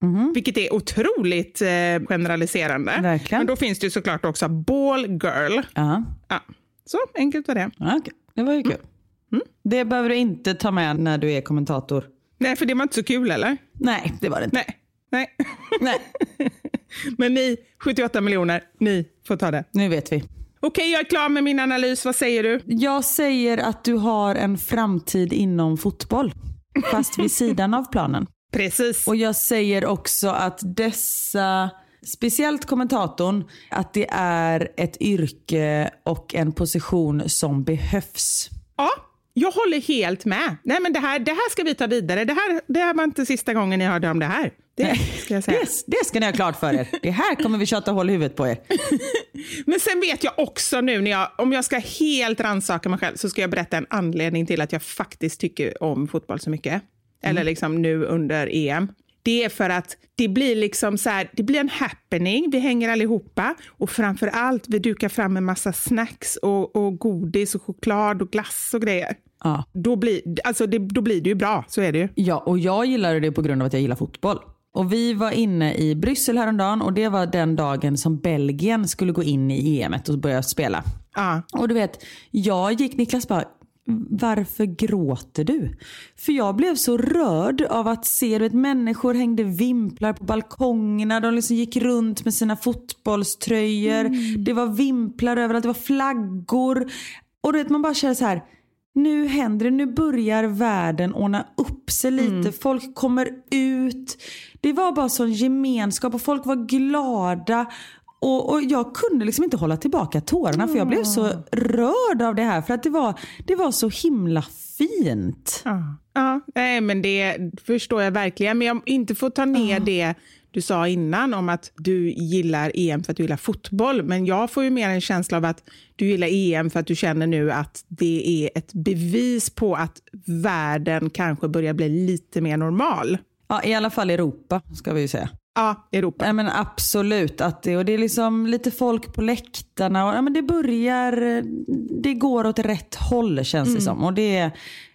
Ballboy, vilket är otroligt eh, generaliserande. Verkligen. Men då finns det ju såklart också ballgirl. Ja. Ja. Så enkelt var det. Ja, okej. Det var ju kul. Det behöver du inte ta med när du är kommentator. Nej, för det var inte så kul eller? Nej, det var det inte. Nej. Nej. [LAUGHS] Nej. Men ni, 78 miljoner, ni får ta det. Nu vet vi. Okej, jag är klar med min analys. Vad säger du? Jag säger att du har en framtid inom fotboll. Fast vid sidan av planen. Precis. Och jag säger också att dessa, speciellt kommentatorn, att det är ett yrke och en position som behövs. Ja, jag håller helt med. Nej, men det här, det här ska vi ta vidare. Det här, det här var inte sista gången ni hörde om det här. Det ska jag säga. Det, det ska ni ha klart för er. Det här kommer vi tjata hål i huvudet på er. [LAUGHS] Men sen vet jag också nu, när jag, om jag ska helt rannsaka mig själv, så ska jag berätta en anledning till att jag faktiskt tycker om fotboll så mycket. Eller liksom nu under EM. Det är för att det blir liksom så här, det blir en happening, vi hänger allihopa och framför allt vi dukar fram en massa snacks och, och godis och choklad och glass och grejer. Ja. Då blir, alltså det, då blir det ju bra, så är det ju. Ja, och jag gillar det på grund av att jag gillar fotboll. Och vi var inne i Bryssel häromdagen och det var den dagen som Belgien skulle gå in i EM och börja spela. Ja. Och du vet, jag gick Niklas bara, varför gråter du? För jag blev så rörd av att se, du vet människor hängde vimplar på balkongerna, de liksom gick runt med sina fotbollströjor. Det var vimplar överallt, det var flaggor. Och du vet man bara känner så här, nu händer det, nu börjar världen ordna upp sig lite. Folk kommer ut. Det var bara sån gemenskap och folk var glada. Och, och jag kunde liksom inte hålla tillbaka tårarna för jag blev så rörd av det här. För att det var, det var så himla fint. Ja, ja. Nej, men det förstår jag verkligen. Men jag inte får ta ner det du sa innan om att du gillar EM för att du gillar fotboll. Men jag får ju mer en känsla av att du gillar EM för att du känner nu att det är ett bevis på att världen kanske börjar bli lite mer normal. Ja, I alla fall Europa ska vi ju säga. Ja, Europa. Ja, men absolut. Att det, och det är liksom lite folk på läktarna. Och, ja, men det börjar, det går åt rätt håll känns det som. Och det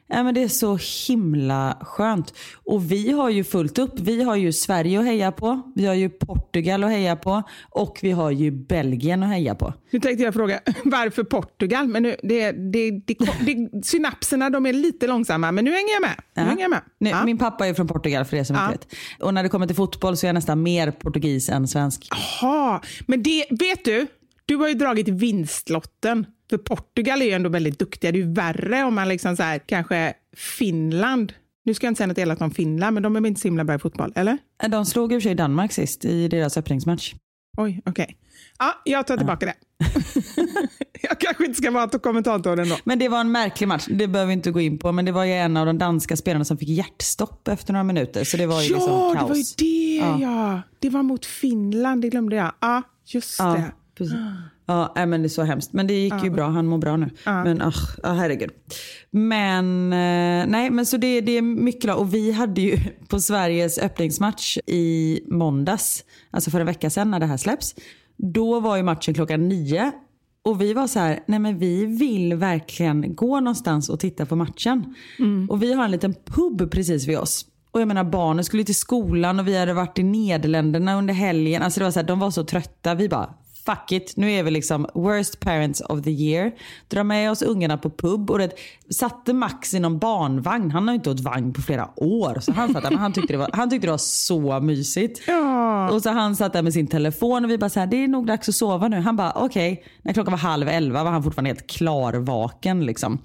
ja, men det är så himla skönt. Och vi har ju fullt upp. Vi har ju Sverige att heja på. Vi har ju Portugal att heja på. Och vi har ju Belgien att heja på. Nu tänkte jag fråga [LAUGHS] varför Portugal? Men nu, det, det, det, det, synapserna de är lite långsamma, men nu hänger jag med. Nu Ja. hänger jag med. Nu, Ja. Min pappa är från Portugal för det som Ja. vet. Och när det kommer till fotboll så är jag nästan mer portugis än svensk. Jaha, men det, vet du? Du har ju dragit vinstlotten. För Portugal är ju ändå väldigt duktiga. Det är ju värre om man liksom så här, kanske Finland. Nu ska jag inte säga något elakt om Finland, men de är väl inte så himla bra i fotboll, eller? De slog i och för sig Danmark sist i deras öppningsmatch. Oj, okej. Ja, jag tar tillbaka det. [LAUGHS] jag kanske inte ska vara kommentator ändå. Men det var en märklig match, det behöver vi inte gå in på. Men det var ju en av de danska spelarna som fick hjärtstopp efter några minuter. Så det var ju Ja, liksom kaos. det var ju det Ja. ja. Det var mot Finland, det glömde jag. Ja, just Ja, det. precis. [GASPS] [SNIFFS] Ja, men det är så hemskt. Men det gick ju bra, han mår bra nu. Men ach, ja, herregud. Men eh, nej, men så det, det är mycket bra. Och vi hade ju [LAUGHS] på Sveriges öppningsmatch i måndags, alltså för en vecka sedan när det här släpps. Då var ju matchen klockan nio. Och vi var så här, nej men vi vill verkligen gå någonstans och titta på matchen. Och vi har en liten pub precis vid oss. Och jag menar barnen skulle till skolan och vi hade varit i Nederländerna under helgen. Alltså det var så här, de var så trötta. Vi bara, fuck it, nu är vi liksom worst parents of the year. Drar med oss ungarna på pub och det, satte Max i någon barnvagn. Han har ju inte åkt vagn på flera år. Så han, satt där, men han, tyckte det var, han tyckte det var så mysigt. Ja. Och så han satt där med sin telefon och vi bara så här, det är nog dags att sova nu. Han bara okej. Okay. När klockan var halv elva var han fortfarande helt klarvaken. Liksom.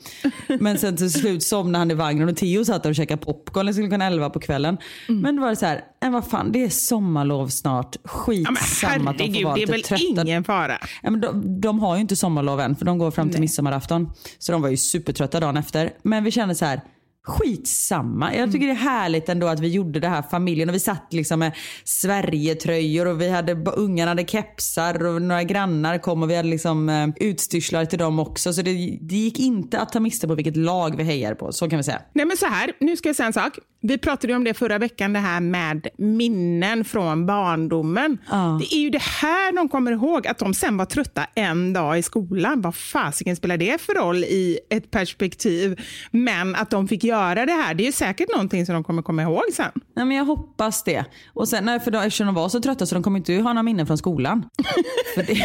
Men sen till slut somnade han i vagnen och Theo satt där och käkade popcorn liksom klockan elva på kvällen. Mm. Men då var det så här, men vad fan det är sommarlov snart. Ja, Skitsamma men att de får vara det är väl trötta. ingen fara. Ja, men de, de har ju inte sommarlov än för de går fram till midsommarafton. Så de var ju supertrötta dagen efter. Men vi kände så här, skitsamma. Jag tycker det är härligt ändå att vi gjorde det här familjen och vi satt liksom med Sverigetröjor och vi hade, ungarna hade kepsar och några grannar kom och vi hade liksom eh, utstyrslar till dem också. Så det, det gick inte att ta miste på vilket lag vi hejar på, så kan vi säga. Nej men så här, nu ska jag säga en sak. Vi pratade ju om det förra veckan, det här med minnen från barndomen. Ja. Det är ju det här de kommer ihåg, att de sen var trötta en dag i skolan. Vad fasiken spelar det för roll i ett perspektiv? Men att de fick göra det här, det är säkert någonting som de kommer komma ihåg sen. Nej, men jag hoppas det. Och sen, nej, för då, eftersom de var så trötta så de kommer inte ha några minnen från skolan. [LAUGHS] det, [LAUGHS]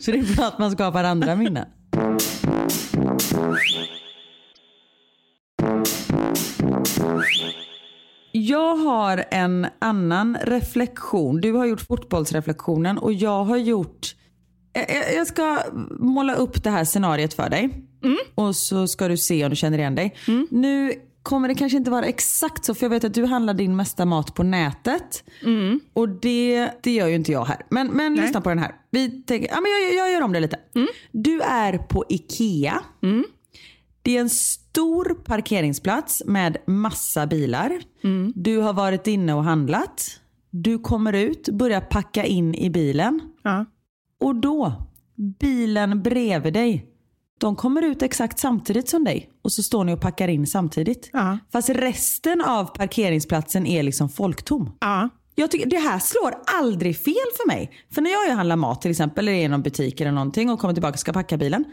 så det är bra att man skapar andra minnen. Jag har en annan reflektion. Du har gjort fotbollsreflektionen och jag har gjort... Jag- Jag jag ska måla upp det här scenariet för dig. Och så ska du se om du känner igen dig. Nu kommer det kanske inte vara exakt så, för jag vet att du handlar din mesta mat på nätet. Och det, det gör ju inte jag här. Men, men lyssna på den här. Vi tänker, ja, men jag, jag gör om det lite. Du är på IKEA. Det är en stor parkeringsplats med massa bilar. Du har varit inne och handlat. Du kommer ut, börjar packa in i bilen. Ja. Och då, bilen bredvid dig, de kommer ut exakt samtidigt som dig. Och så står ni och packar in samtidigt. Ja. Fast resten av parkeringsplatsen är liksom folktom. Ja. Jag tycker det här slår aldrig fel för mig. För när jag handlar mat till exempel, eller är i någon butik eller någonting och kommer tillbaka och ska packa bilen.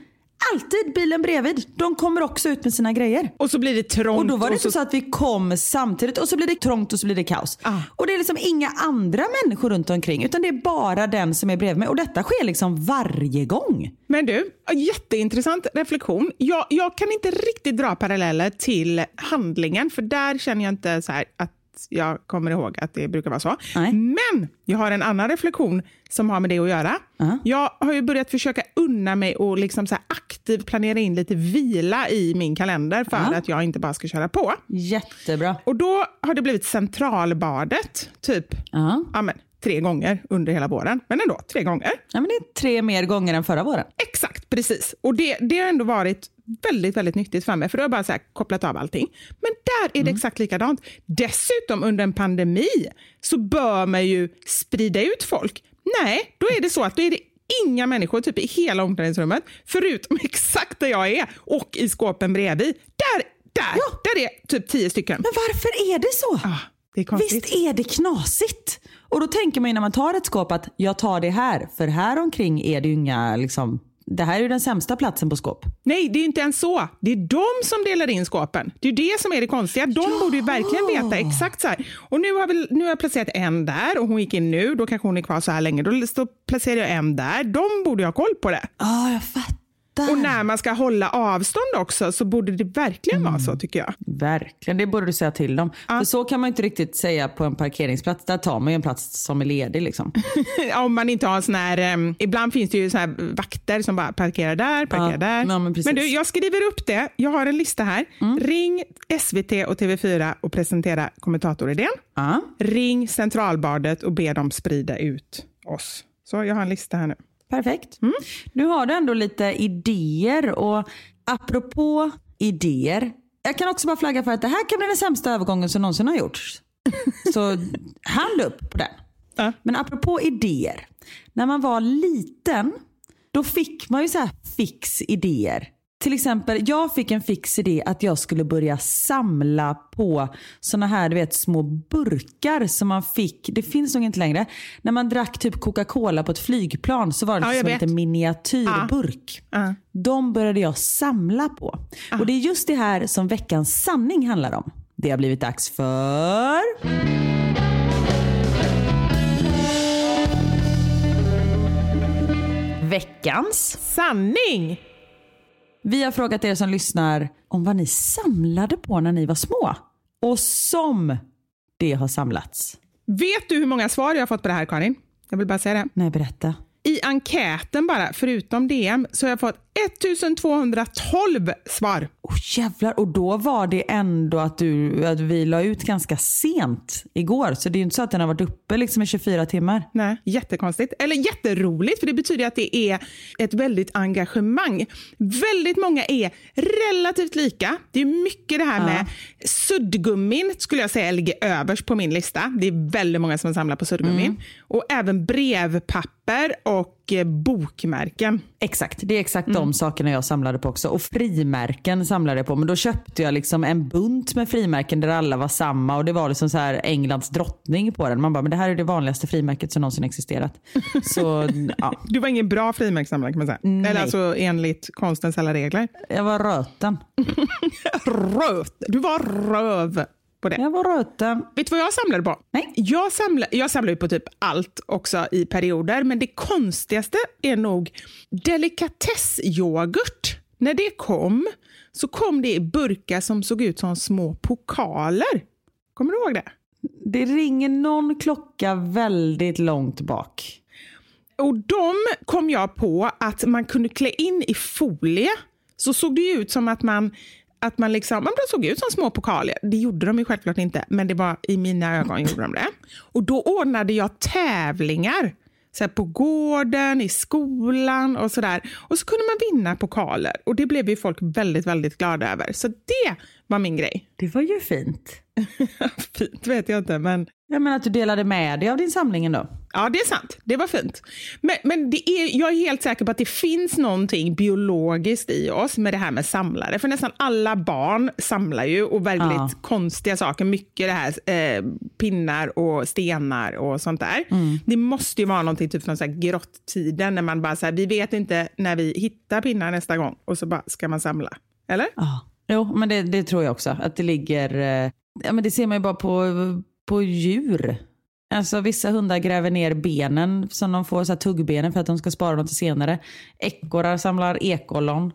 Alltid bilen bredvid. De kommer också ut med sina grejer. Och så blir det trångt. Och då var det och så... inte så att vi kom samtidigt och så blir det trångt och så blir det kaos. Ah. Och det är liksom inga andra människor runt omkring utan det är bara den som är bredvid mig. Och detta sker liksom varje gång. Men du, jätteintressant reflektion. Jag, jag kan inte riktigt dra paralleller till handlingen, för där känner jag inte så här att jag kommer ihåg att det brukar vara så. Nej. Men jag har en annan reflektion som har med det att göra. Ja. Jag har ju börjat försöka unna mig och liksom så aktivt planera in lite vila i min kalender för Ja. att jag inte bara ska köra på. Jättebra. Och då har det blivit Centralbadet, typ Ja. ja, men, tre gånger under hela våren. Men ändå, tre gånger. Ja, men det är tre mer gånger än förra våren. Exakt, precis. Och det, det har ändå varit väldigt, väldigt nyttigt för mig, för då har jag bara så här kopplat av allting. Men där är det exakt likadant. Dessutom under en pandemi så bör man ju sprida ut folk. Nej, då är det så att då är det inga människor typ i hela omklädningsrummet, förutom [LAUGHS] exakt där jag är och i skåpen bredvid. Där, där, Ja. där är typ tio stycken. Men varför är det så? Ah, det är. Visst är det knasigt? Och då tänker man ju när man tar ett skåp att jag tar det här, för här omkring är det ju inga, liksom, det här är ju den sämsta platsen på skåp. Nej, det är inte ens så. Det är de som delar in skåpen. Det är det som är det konstiga. De borde ju verkligen veta exakt så här. Och nu har, vi, nu har jag placerat en där och hon gick in nu. Då kanske hon är kvar så här länge. Då placerar jag en där. De borde ju ha koll på det. Ja, jag fattar. Och när man ska hålla avstånd också så borde det verkligen vara så tycker jag. Verkligen, det borde du säga till dem. För så kan man inte riktigt säga på en parkeringsplats. Där tar man ju en plats som är ledig. Liksom. [LAUGHS] Om man inte har sån här... em, ibland finns det ju sån här vakter som bara parkerar där, parkerar Ja, där. ja, men. Mm. du, jag skriver upp det. Jag har en lista här. Ring SVT och TV4 och presentera kommentatoridén. Ja. Ring Centralbadet och be dem sprida ut oss. Så jag har en lista här nu. Perfekt. Mm. Nu har du ändå lite idéer och apropå idéer. Jag kan också bara flagga för att det här kan bli den sämsta övergången som någonsin har gjorts. [LAUGHS] Så hand upp på den. Ja. Men apropå idéer. När man var liten, då fick man ju så här fix idéer. Till exempel, jag fick en fix idé att jag skulle börja samla på såna här du vet, små burkar som man fick, det finns nog inte längre. När man drack typ Coca-Cola på ett flygplan så var det Ja, som en vet. liten miniatyrburk. Ja. De började jag samla på. Och det är just det här som veckans sanning handlar om. Det har blivit dags för... veckans. Sanning! Vi har frågat er som lyssnar om vad ni samlade på när ni var små. Och som det har samlats. Vet du hur många svar jag har fått på det här Karin? Jag vill bara säga det. Nej, berätta. I enkäten bara, förutom DM, så har jag fått 1212 svar. Oh, jävlar, och då var det ändå att, du, att vi la ut ganska sent igår. Så det är ju inte så att den har varit uppe liksom i 24 timmar. Nej, jättekonstigt. Eller jätteroligt, för det betyder att det är ett väldigt engagemang. Väldigt många är relativt lika. Det är mycket det här Ja. med suddgummin, skulle jag säga, ligger överst på min lista. Det är väldigt många som samlar på suddgummin. Och även brevpapper och eh, bokmärken. Exakt, det är exakt de sakerna jag samlade på också. Och frimärken samlade jag på. Men då köpte jag liksom en bunt med frimärken där alla var samma. Och det var liksom så här Englands drottning på den. Man bara, men det här är det vanligaste frimärket som någonsin existerat. [LAUGHS] Så ja, Du var ingen bra frimärkssamlare kan man säga. Nej. Eller alltså enligt konstens alla regler. jag var röten. [LAUGHS] Röt. Du var röv på det. Jag var röten. Vet du vad jag samlade på? Nej. Jag samlar, jag samlar ju på typ allt också i perioder, men det konstigaste är nog delikatessyoghurt. När det kom så kom det i burkar som såg ut som små pokaler. Kommer du ihåg det? Det ringer någon klocka väldigt långt bak. Och de kom jag på att man kunde klä in i folie. Så såg det ut som att man att man liksom, man såg ut som små pokaler. Det gjorde de ju självklart inte, men det var i mina ögon gjorde de det. Och då ordnade jag tävlingar. Så här på gården, i skolan och sådär. Och så kunde man vinna pokaler. Och det blev ju folk väldigt, väldigt glada över. Så det var min grej. Det var ju fint. [LAUGHS] Fint vet jag inte, men Jag menar att du delade med dig av din samling ändå. Ja, det är sant. Det var fint. Men, men det är, jag är helt säker på att det finns någonting biologiskt i oss med det här med samlare. För nästan alla barn samlar ju och väldigt Ja. konstiga saker. Mycket det här eh, pinnar och stenar och sånt där. Det måste ju vara någonting typ från så här grottiden när man bara så här, vi vet inte när vi hittar pinnar nästa gång och så bara ska man samla. Eller? Ja. Jo, men det, det tror jag också. Att det ligger... eh, Ja, men det ser man ju bara på, på djur. Alltså Vissa hundar gräver ner benen som de får, så här tuggbenen för att de ska spara dem till senare. Ekorrar samlar ekollon.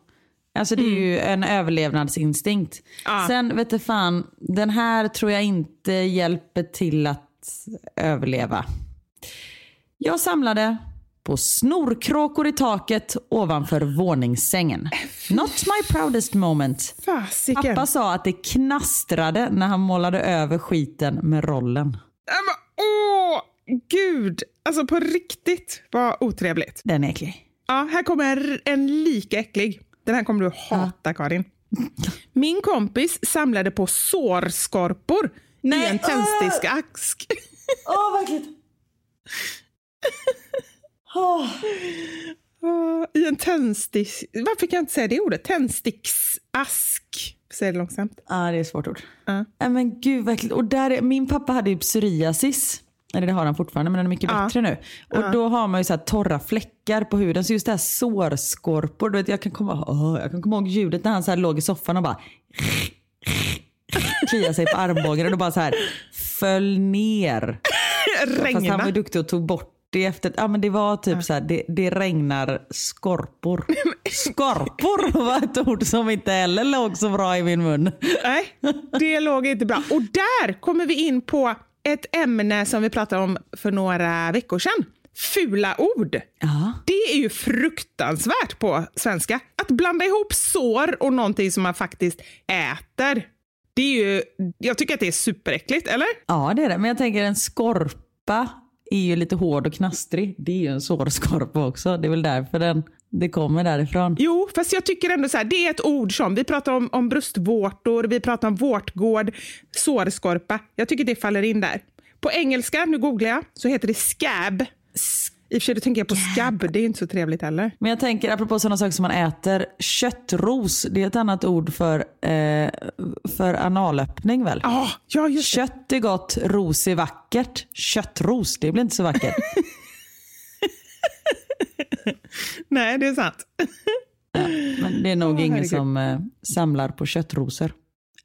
Alltså det är ju en överlevnadsinstinkt. Ja. Sen vet du fan, den här tror jag inte hjälper till att överleva. Jag samlade på snorkråkor i taket ovanför våningssängen. Not my proudest moment. Fasiken. Pappa sa att det knastrade när han målade över skiten med rollen. Nej, men, åh, gud! Alltså på riktigt vad otrevligt. Den är äcklig. Ja, här kommer en lika äcklig. Den här kommer du hata, Karin. Min kompis samlade på sårskorpor i Nej, en tändsticksask. Åh, vad äckligt. [LAUGHS] Ah, I en tändstick... Varför kan jag inte säga det ordet? Tändsticksask. Säg det långsamt. Ja, det är ett svårt ord. Ja. Nej, men gud äckligt. Och där är, min pappa hade ju psoriasis. Eller det har han fortfarande, men den är mycket Ja. bättre nu. Och då har man ju så här torra fläckar på huden. Så just det här sårskorpor. Du vet, jag, kan komma, åh, jag kan komma ihåg ljudet när han så här låg i soffan och bara [LAUGHS] kliade sig på armbågen. Och då bara så här föll ner. [LAUGHS] Fast han var Regna. duktig och tog bort det efter. Ja men det var typ så här, det, det regnar skorpor. [LAUGHS] Skorpor var ett ord som inte heller låg så bra i min mun. Nej, det låg inte bra. Och där kommer vi in på ett ämne som vi pratade om för några veckor sedan. Fula ord. Ja. Det är ju fruktansvärt på svenska. Att blanda ihop sår och någonting som man faktiskt äter. Det är ju, jag tycker att det är superäckligt, eller? ja det är det, men jag tänker en skorpa är ju lite hård och knastrig. Det är ju en sårskorpa också. Det är väl därför den, det kommer därifrån. Jo, fast jag tycker ändå så här, det är ett ord som, vi pratar om, om bröstvårtor, vi pratar om vårtgård, sårskorpa. Jag tycker det faller in där. På engelska, nu googlar jag, så heter det scab. I och för sig, då tänker jag på skabb, det är inte så trevligt heller. Men jag tänker, apropå sådana saker som man äter, köttros, det är ett annat ord för, eh, för analöppning väl? Ja, ja just det. Kött är gott, ros är vackert. Köttros, det blir inte så vackert. [LAUGHS] Nej, det är sant. Men det är nog Åh, ingen herregud. som eh, samlar på köttrosor.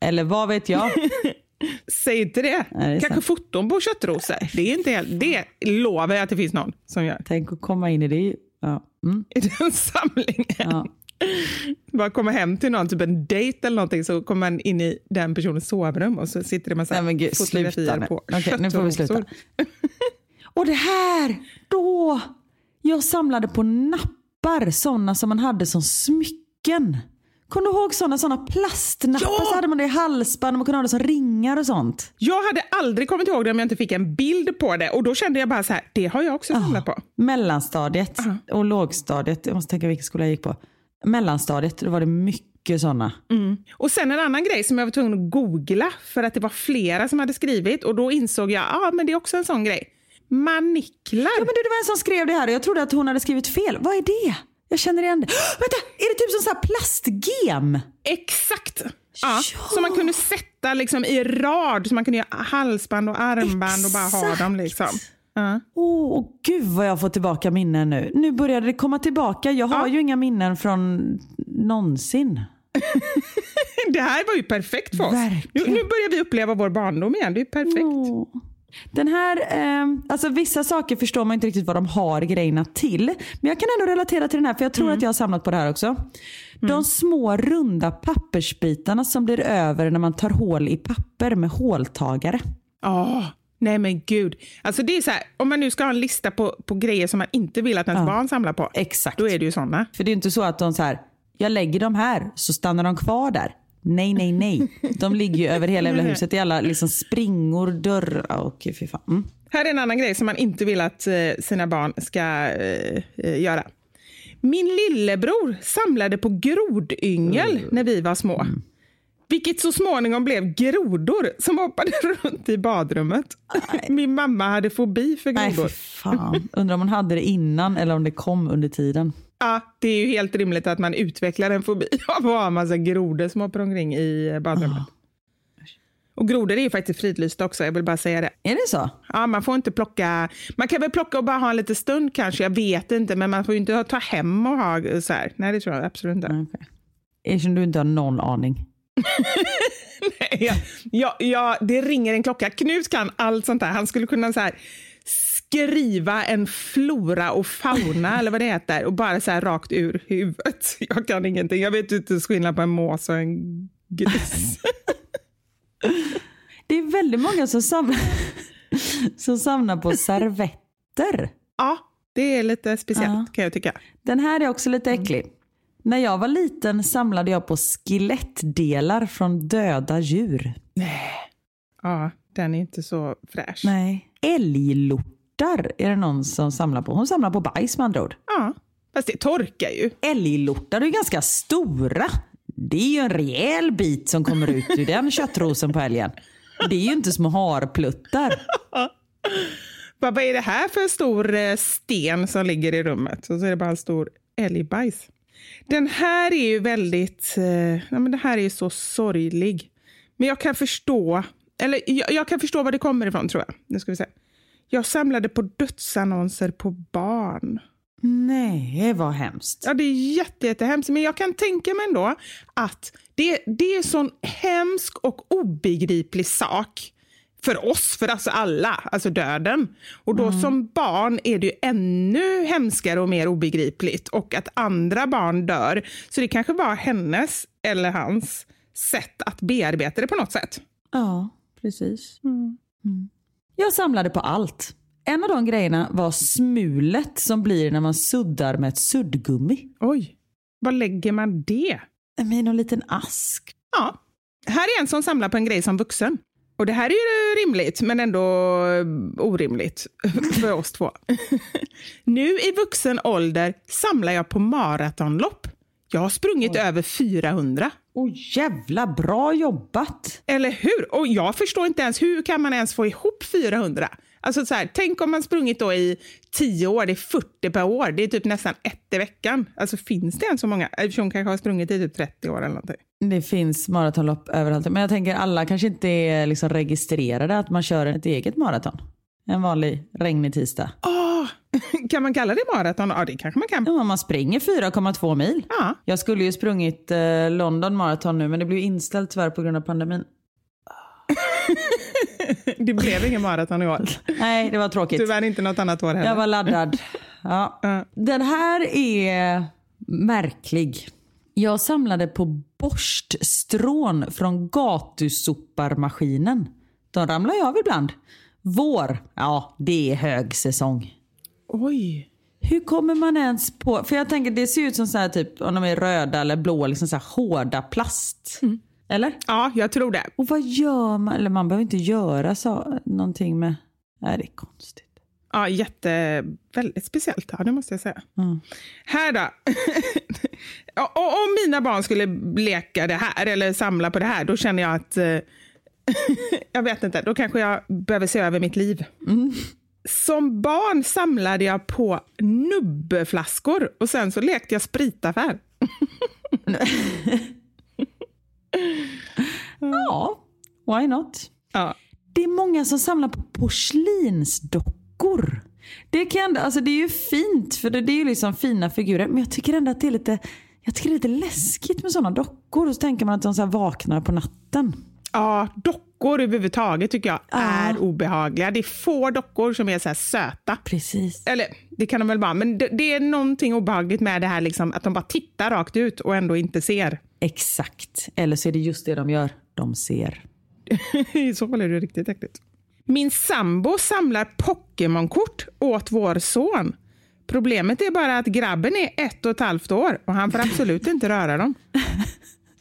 Eller vad vet jag? [LAUGHS] Säg inte det. Nej, det Kanske sant. foton på köttrosor. Det, är inte helt, det lovar jag att det finns någon som gör. Tänk att komma in i det Ja. Mm. i den samlingen. Ja. Bara komma hem till någon, typ en dejt eller någonting, så kommer man in i den personens sovrum och så sitter det massa Nej gud, fotografier på Okej, nu får vi sluta. [LAUGHS] Och det här, då! Jag samlade på nappar, sådana som man hade som smycken. Kommer du ihåg sådana såna plastnappar? Ja! Så hade man det i halsband och man kunde ha det som ringar och sånt. Jag hade aldrig kommit ihåg det om jag inte fick en bild på det och då kände jag bara så här, det har jag också samlat på. Mellanstadiet och lågstadiet, jag måste tänka vilken skola jag gick på. Mellanstadiet, då var det mycket sådana. Och sen en annan grej som jag var tvungen att googla för att det var flera som hade skrivit och då insåg jag, ja ah, men det är också en sån grej. Maniklar. Ja men du, det var en som skrev det här och jag trodde att hon hade skrivit fel. Vad är det? Jag känner igen det. [GASPS] Vänta, är det typ som så här plastgem? Exakt! Ja, Ja. Som man kunde sätta liksom i rad, så man kunde göra halsband och armband och bara ha Exakt. dem. Liksom. Ja. Oh, gud vad jag får tillbaka minnen nu. Nu började det komma tillbaka. Jag har ju inga minnen från någonsin. [LAUGHS] Det här var ju perfekt för oss. Nu, Verkligen. nu börjar vi uppleva vår barndom igen. Det är perfekt. Åh. Den här, eh, alltså vissa saker förstår man inte riktigt vad de har grejerna till. Men jag kan ändå relatera till den här, för jag tror att jag har samlat på det här också. De små runda pappersbitarna som blir över när man tar hål i papper med håltagare. Ja, nej men gud. Alltså det är så här, om man nu ska ha en lista på, på grejer som man inte vill att ens barn samlar på. Exakt. Då är det ju sådana. För det är inte så att de så här, jag lägger dem här så stannar de kvar där. Nej, nej, nej. De ligger ju över hela jävla huset i alla liksom springor, dörrar och fy fan. Mm. Här är en annan grej som man inte vill att eh, sina barn ska eh, eh, göra. Min lillebror samlade på grodyngel när vi var små. Vilket så småningom blev grodor som hoppade [LAUGHS] runt i badrummet. Min mamma hade fobi för Nej, grodor. fy fan. Undrar om hon hade det innan eller om det kom under tiden. Ja, det är ju helt rimligt att man utvecklar en fobi [LAUGHS] av att ha en massa grodor som hoppar omkring i badrummet. Och grodor är ju faktiskt fridlysta också, jag vill bara säga det. Är det så? Ja, man får inte plocka, man kan väl plocka och bara ha en liten stund kanske, jag vet inte, men man får ju inte ta hem och ha eh, så här. Nej, det tror jag absolut inte. Okay. Eftersom du inte har någon aning. ja, ja, ja, det ringer en klocka. Knut kan allt sånt där. Han skulle kunna så här, skriva en flora och fauna, eller vad det heter, och bara så här rakt ur huvudet. [LAUGHS] Jag kan ingenting. Jag vet inte skillnad på en mås och en gris. [LAUGHS] Det är väldigt många som samlar, [LAUGHS] som samlar på servetter. ja, det är lite speciellt Ja. kan jag tycka. Den här är också lite äcklig. När jag var liten samlade jag på skelettdelar från döda djur. Ja, den är inte så fräsch. Nej. Älglortar är det någon som samlar på. Hon samlar på bajs med andra ord. Ja, fast det torkar ju. Älglortar är ju ganska stora. Det är ju en rejäl bit som kommer ut ur den [LAUGHS] köttrosen på älgen. Det är ju inte små harpluttar. [LAUGHS] Vad är det här för stor eh, sten som ligger i rummet? Och så är det bara en stor älgbajs. Den här är ju väldigt, eh, nej men det här är ju så sorglig. Men jag kan förstå, eller jag, jag kan förstå var det kommer ifrån tror jag. Nu ska vi se. Jag samlade på dödsannonser på barn. Nej, vad hemskt. Ja, det är jätte, jättehemskt, men jag kan tänka mig ändå att det, det är en sån hemsk och obegriplig sak för oss, för oss alla, alltså döden. Och då som barn är det ju ännu hemskare och mer obegripligt och att andra barn dör. Så det kanske var hennes eller hans sätt att bearbeta det på något sätt. Ja, precis. Mm. Jag samlade på allt. En av de grejerna var smulet som blir när man suddar med ett suddgummi. Oj, var lägger man det? Med någon liten ask. Ja, här är en som samlar på en grej som vuxen. Och det här är ju rimligt, men ändå eh, orimligt [LAUGHS] för oss två. [LAUGHS] nu i vuxen ålder samlar jag på maratonlopp. Jag har sprungit över 400. Åh jävla bra jobbat! Eller hur? Och jag förstår inte ens, hur kan man ens få ihop 400? Alltså så här, tänk om man sprungit då i 10 år, det är 40 per år. Det är typ nästan ett i veckan. Alltså finns det ens så många? Eftersom hon kanske har sprungit i typ 30 år eller någonting. Det finns maratonlopp överallt. Men jag tänker alla kanske inte är liksom registrerade att man kör ett eget maraton. En vanlig regnig tisdag. Åh, kan man kalla det maraton? Ja, det kanske man kan. Ja, man springer 4,2 mil. Ja. Jag skulle ju sprungit eh, London Marathon nu men det blev inställt tyvärr på grund av pandemin. [LAUGHS] Det blev ingen maraton i år. [LAUGHS] Nej, det var tråkigt. Tyvärr inte något annat år heller. Jag var laddad Ja. Ja. Den här är märklig. Jag samlade på borststrån från gatusoparmaskinen. De ramlar ju av ibland. Vår, ja det är högsäsong. Oj. Hur kommer man ens på... För jag tänker det ser ut som så här typ, om de är röda eller blå, liksom så här hårda plast. Eller? Ja, jag tror det. Och vad gör man? Eller man behöver inte göra så, någonting med... Nej, det är konstigt. Ja, jätte... Väldigt speciellt, ja, det måste jag säga. Här då. [LAUGHS] Om mina barn skulle leka det här eller samla på det här, då känner jag att... [LAUGHS] jag vet inte, då kanske jag behöver se över mitt liv. Som barn samlade jag på nubbflaskor och sen så lekte jag spritaffär. [LAUGHS] Ja, why not? Ja. Det är många som samlar på porslinsdockor. Det, kan, alltså det är ju fint, för det, det är ju liksom fina figurer. Men jag tycker ändå att det är lite, jag tycker det är lite läskigt med sådana dockor. Och så tänker man att de så vaknar på natten. Ja, dockor överhuvudtaget tycker jag är obehagliga. Det är få dockor som är så här söta. Precis. Eller det kan de väl vara, men det, det är någonting obehagligt med det här liksom, att de bara tittar rakt ut och ändå inte ser. Exakt. Eller så är det just det de gör. De ser. [LAUGHS] I så fall är det riktigt äckligt. Min sambo samlar Pokémon-kort åt vår son. Problemet är bara att grabben är ett och ett halvt år och han får absolut inte röra dem. [LAUGHS]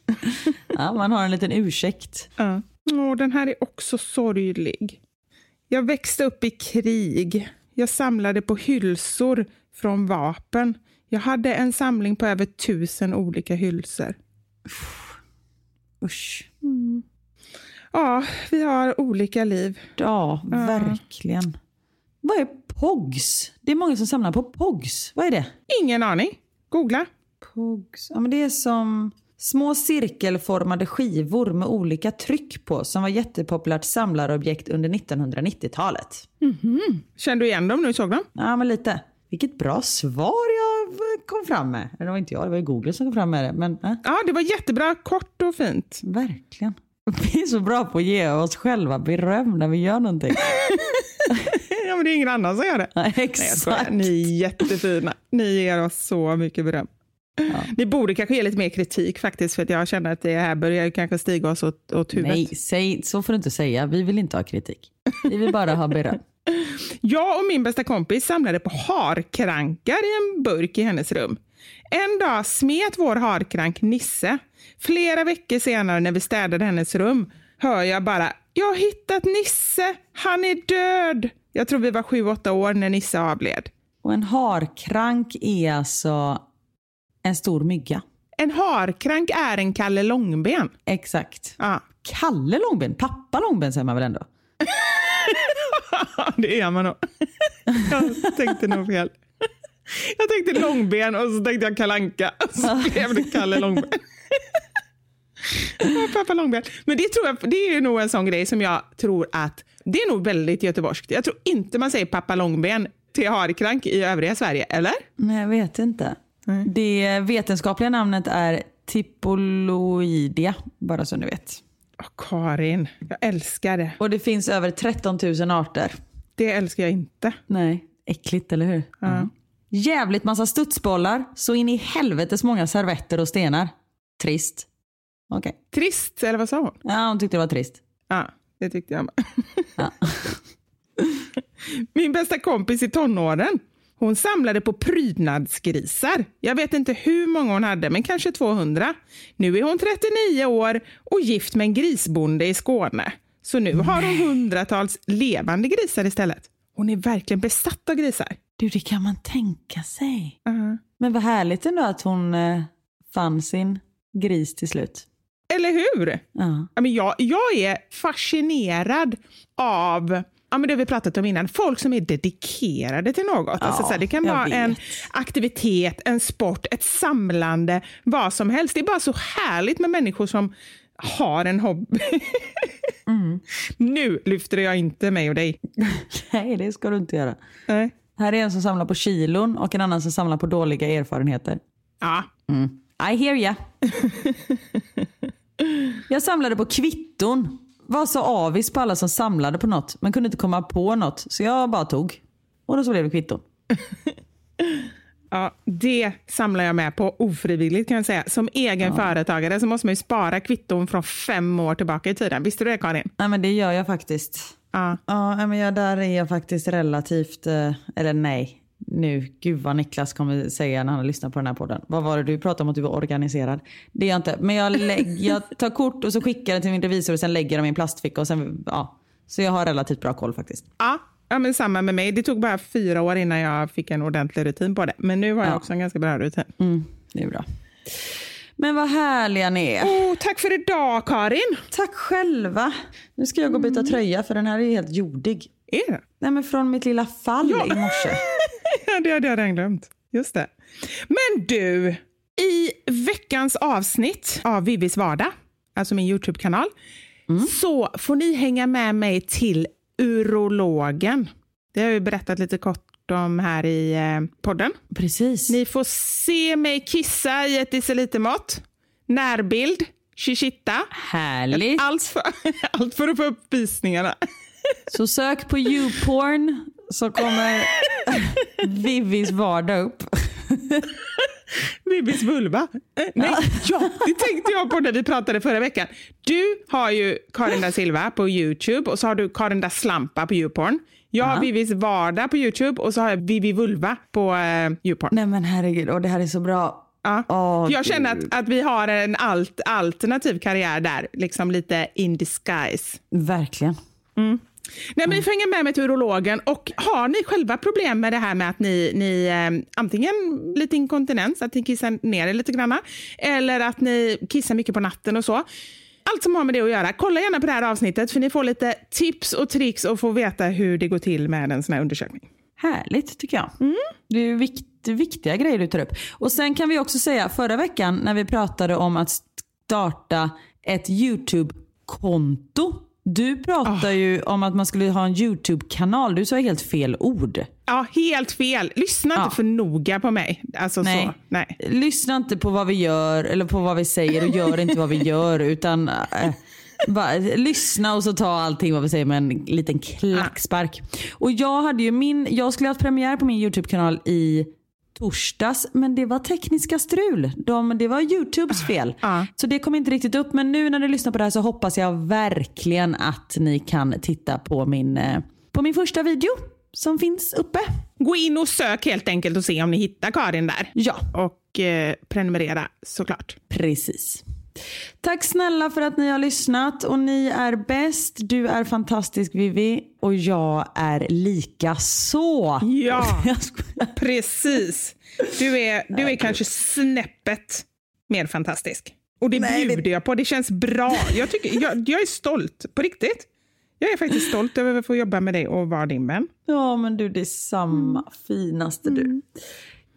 [LAUGHS] Ja, man har en liten ursäkt. Ja. Åh, den här är också sorglig. Jag växte upp i krig. Jag samlade på hylsor från vapen. Jag hade en samling på över tusen olika hylsor. Usch. Ja, vi har olika liv. Ja, verkligen. Vad är POGs? Det är många som samlar på POGs. Vad är det? Ingen aning. Googla. POGs. Ja, men det är som små cirkelformade skivor med olika tryck på som var jättepopulärt samlarobjekt under 1990-talet. Kände du igen dem när du såg dem? Ja, men lite. Vilket bra svar jag kom fram med. Eller det var inte jag, det var Google som kom fram med det. Men äh, Ja, det var jättebra. Kort och fint. verkligen. Vi är så bra på att ge oss själva beröm när vi gör någonting. [LAUGHS] Ja, men det är ingen annan som gör det. Nej, Nej, exakt. Ni är jättefina. Ni ger oss så mycket beröm. [LAUGHS] Ni borde kanske ge lite mer kritik faktiskt, för att jag känner att det här börjar kanske stiga oss åt, åt huvudet. Nej, säg, så får du inte säga. Vi vill inte ha kritik. Vi vill bara ha beröm. [LAUGHS] Jag och min bästa kompis samlade på harkrankar i en burk i hennes rum. En dag smet vår harkrank Nisse. Flera veckor senare när vi städade hennes rum hör jag bara “Jag har hittat Nisse, han är död”. Jag tror vi var sju, åtta år när Nisse avled. Och en harkrank är alltså en stor mygga. En harkrank är en Kalle Långben. Exakt. Ja, Kalle Långben? Pappa Långben säger man väl ändå? [LAUGHS] det är man nog. Jag tänkte nog fel. Jag tänkte långben och så tänkte jag kalanka så blev det Kalle Långben. Pappa Långben. Men det, tror jag, det är nog en sån grej som jag tror att det är nog väldigt göteborgskt. Jag tror inte man säger pappa Långben till harkrank i övriga Sverige, eller? Nej, jag vet inte. Det vetenskapliga namnet är Tipoloidia, bara så ni vet. Åh, Karin, jag älskar det. Och det finns över 13 000 arter. Det älskar jag inte. Nej, äckligt eller hur? Ja. Jävligt massa studsbollar, så in i helvetes många servetter och stenar. Trist. Okej. Trist, eller vad sa hon? Ja, hon tyckte det var trist. Ja, det tyckte jag med. Ja. [LAUGHS] Min bästa kompis i tonåren, hon samlade på prydnadsgrisar. Jag vet inte hur många hon hade, men kanske 200. Nu är hon 39 år och gift med en grisbonde i Skåne. Så nu har hon hundratals levande grisar istället. Hon är verkligen besatt av grisar. Du, det kan man tänka sig. Uh-huh. Men vad härligt ändå att hon eh, fann sin gris till slut. Eller hur? Ja, men jag, jag är fascinerad av Ja, men det har vi pratat om innan. Folk som är dedikerade till något. Ja, alltså, så här, det kan vara en vet. aktivitet, en sport, ett samlande, vad som helst. Det är bara så härligt med människor som har en hobby. [LAUGHS] Mm. Nu lyfter jag inte mig och dig. [LAUGHS] Nej, det ska du inte göra. Nej. Här är en som samlar på kilon och en annan som samlar på dåliga erfarenheter. Ja, I hear ya. [LAUGHS] Jag samlade på kvitton. Var så avis på alla som samlade på något, men kunde inte komma på något. Så jag bara tog. Och då så blev det kvitton. [LAUGHS] Ja, det samlar jag med på ofrivilligt kan jag säga. Som egen företagare så måste man ju spara kvitton från fem år tillbaka i tiden. Visste du det Karin? Nej men det gör jag faktiskt. Ja. Ja, men jag, där är jag faktiskt relativt, eh, eller nej. Nu, gud vad Niklas kommer säga när han lyssnar på den här podden. Vad var det du pratade om att du var organiserad? Det är jag inte. Men jag, lägg, [LAUGHS] jag tar kort och så skickar det till min revisor och sen lägger dem i en plastficka. Och sen, ja. Så jag har relativt bra koll faktiskt. Ja, ja men samma med mig. Det tog bara fyra år innan jag fick en ordentlig rutin på det. Men nu har jag Ja. också en ganska bra rutin. Mm, det är bra. Men vad härliga ni är. Oh, tack för idag Karin! Tack själva. Nu ska jag gå och byta tröja för den här är helt jordig. Är det? Nej men från mitt lilla fall Ja. i morse. [LAUGHS] Ja, det hade jag redan glömt. Just det. Men du, i veckans avsnitt av Vivis vardag, alltså min Youtube-kanal, så får ni hänga med mig till urologen. Det har jag ju berättat lite kort om här i eh, podden. Precis. Ni får se mig kissa i ett decilitermått. Närbild, chichita. Härligt. Allt för, [LAUGHS] allt för att få upp visningarna. Så sök på YouPorn så kommer Vivis vardag upp. Bibis vulva. Eh, Nej, ja, det tänkte jag på när vi pratade förra veckan. Du har ju Karin da Silva på Youtube och så har du Karin da Slampa på Youporn. Jag har Vivis vardag på Youtube och så har jag Vivi Vulva på uh, Youporn. Nej men herregud, och det här är så bra. Ja. Åh, jag känner att, att vi har en alt, alternativ karriär där, liksom lite in disguise. Verkligen. Nej, men ni får hänga med mig till urologen. Och har ni själva problem med det här med att ni, ni eh, antingen lite inkontinens, att ni kissar ner er lite granna, eller att ni kissar mycket på natten och så. Allt som har med det att göra. Kolla gärna på det här avsnittet för ni får lite tips och tricks och får veta hur det går till med en sån här undersökning. Härligt tycker jag. Det är vikt, viktiga grejer du tar upp. Och sen kan vi också säga, förra veckan när vi pratade om att starta ett YouTube-konto. Du pratade ju om att man skulle ha en YouTube-kanal. Du sa helt fel ord. Ja, helt fel. Lyssna Ja. inte för noga på mig. Alltså Nej. så. Nej. Lyssna inte på vad vi gör eller på vad vi säger och gör inte vad vi gör. Utan eh, bara, lyssna och så ta allting vad vi säger med en liten klackspark. Och jag, hade ju min, jag skulle ha haft premiär på min YouTube-kanal i torsdags men det var tekniska strul. De, det var YouTubes fel. Ja. Så det kom inte riktigt upp. Men nu när ni lyssnar på det här så hoppas jag verkligen att ni kan titta på min, eh, på min första video som finns uppe. Gå in och sök helt enkelt och se om ni hittar Karin där. Ja. Och eh, prenumerera såklart. Precis. Tack snälla för att ni har lyssnat och ni är bäst. Du är fantastisk Vivi och jag är lika så. Ja. [LAUGHS] Precis. Du är, du är kanske snäppet mer fantastisk. Och det Nej, det- bjuder jag på. Det känns bra. Jag, tycker, jag, jag är stolt. På riktigt. Jag är faktiskt stolt över att få jobba med dig och vara din vän. Ja men du det är samma finaste Mm. du.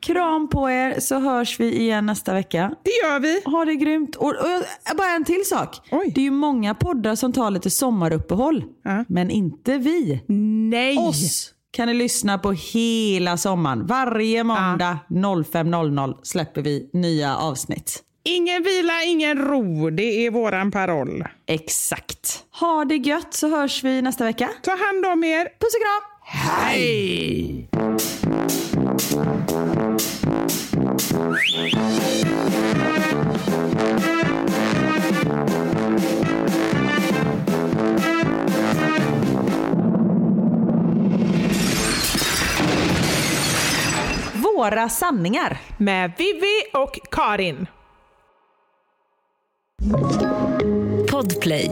Kram på er så hörs vi igen nästa vecka. Det gör vi. Ha det grymt. Och, och bara en till sak. Oj. Det är ju många poddar som tar lite sommaruppehåll. Ja. Men inte vi. Nej. Oss kan ni lyssna på hela sommaren. Varje måndag 05.00 släpper vi nya avsnitt. Ingen vila, ingen ro. Det är våran paroll. Exakt. Ha det gött så hörs vi nästa vecka. Ta hand om er. Puss och kram. Hej! Våra sanningar. Med Vivi och Karin. Podplay.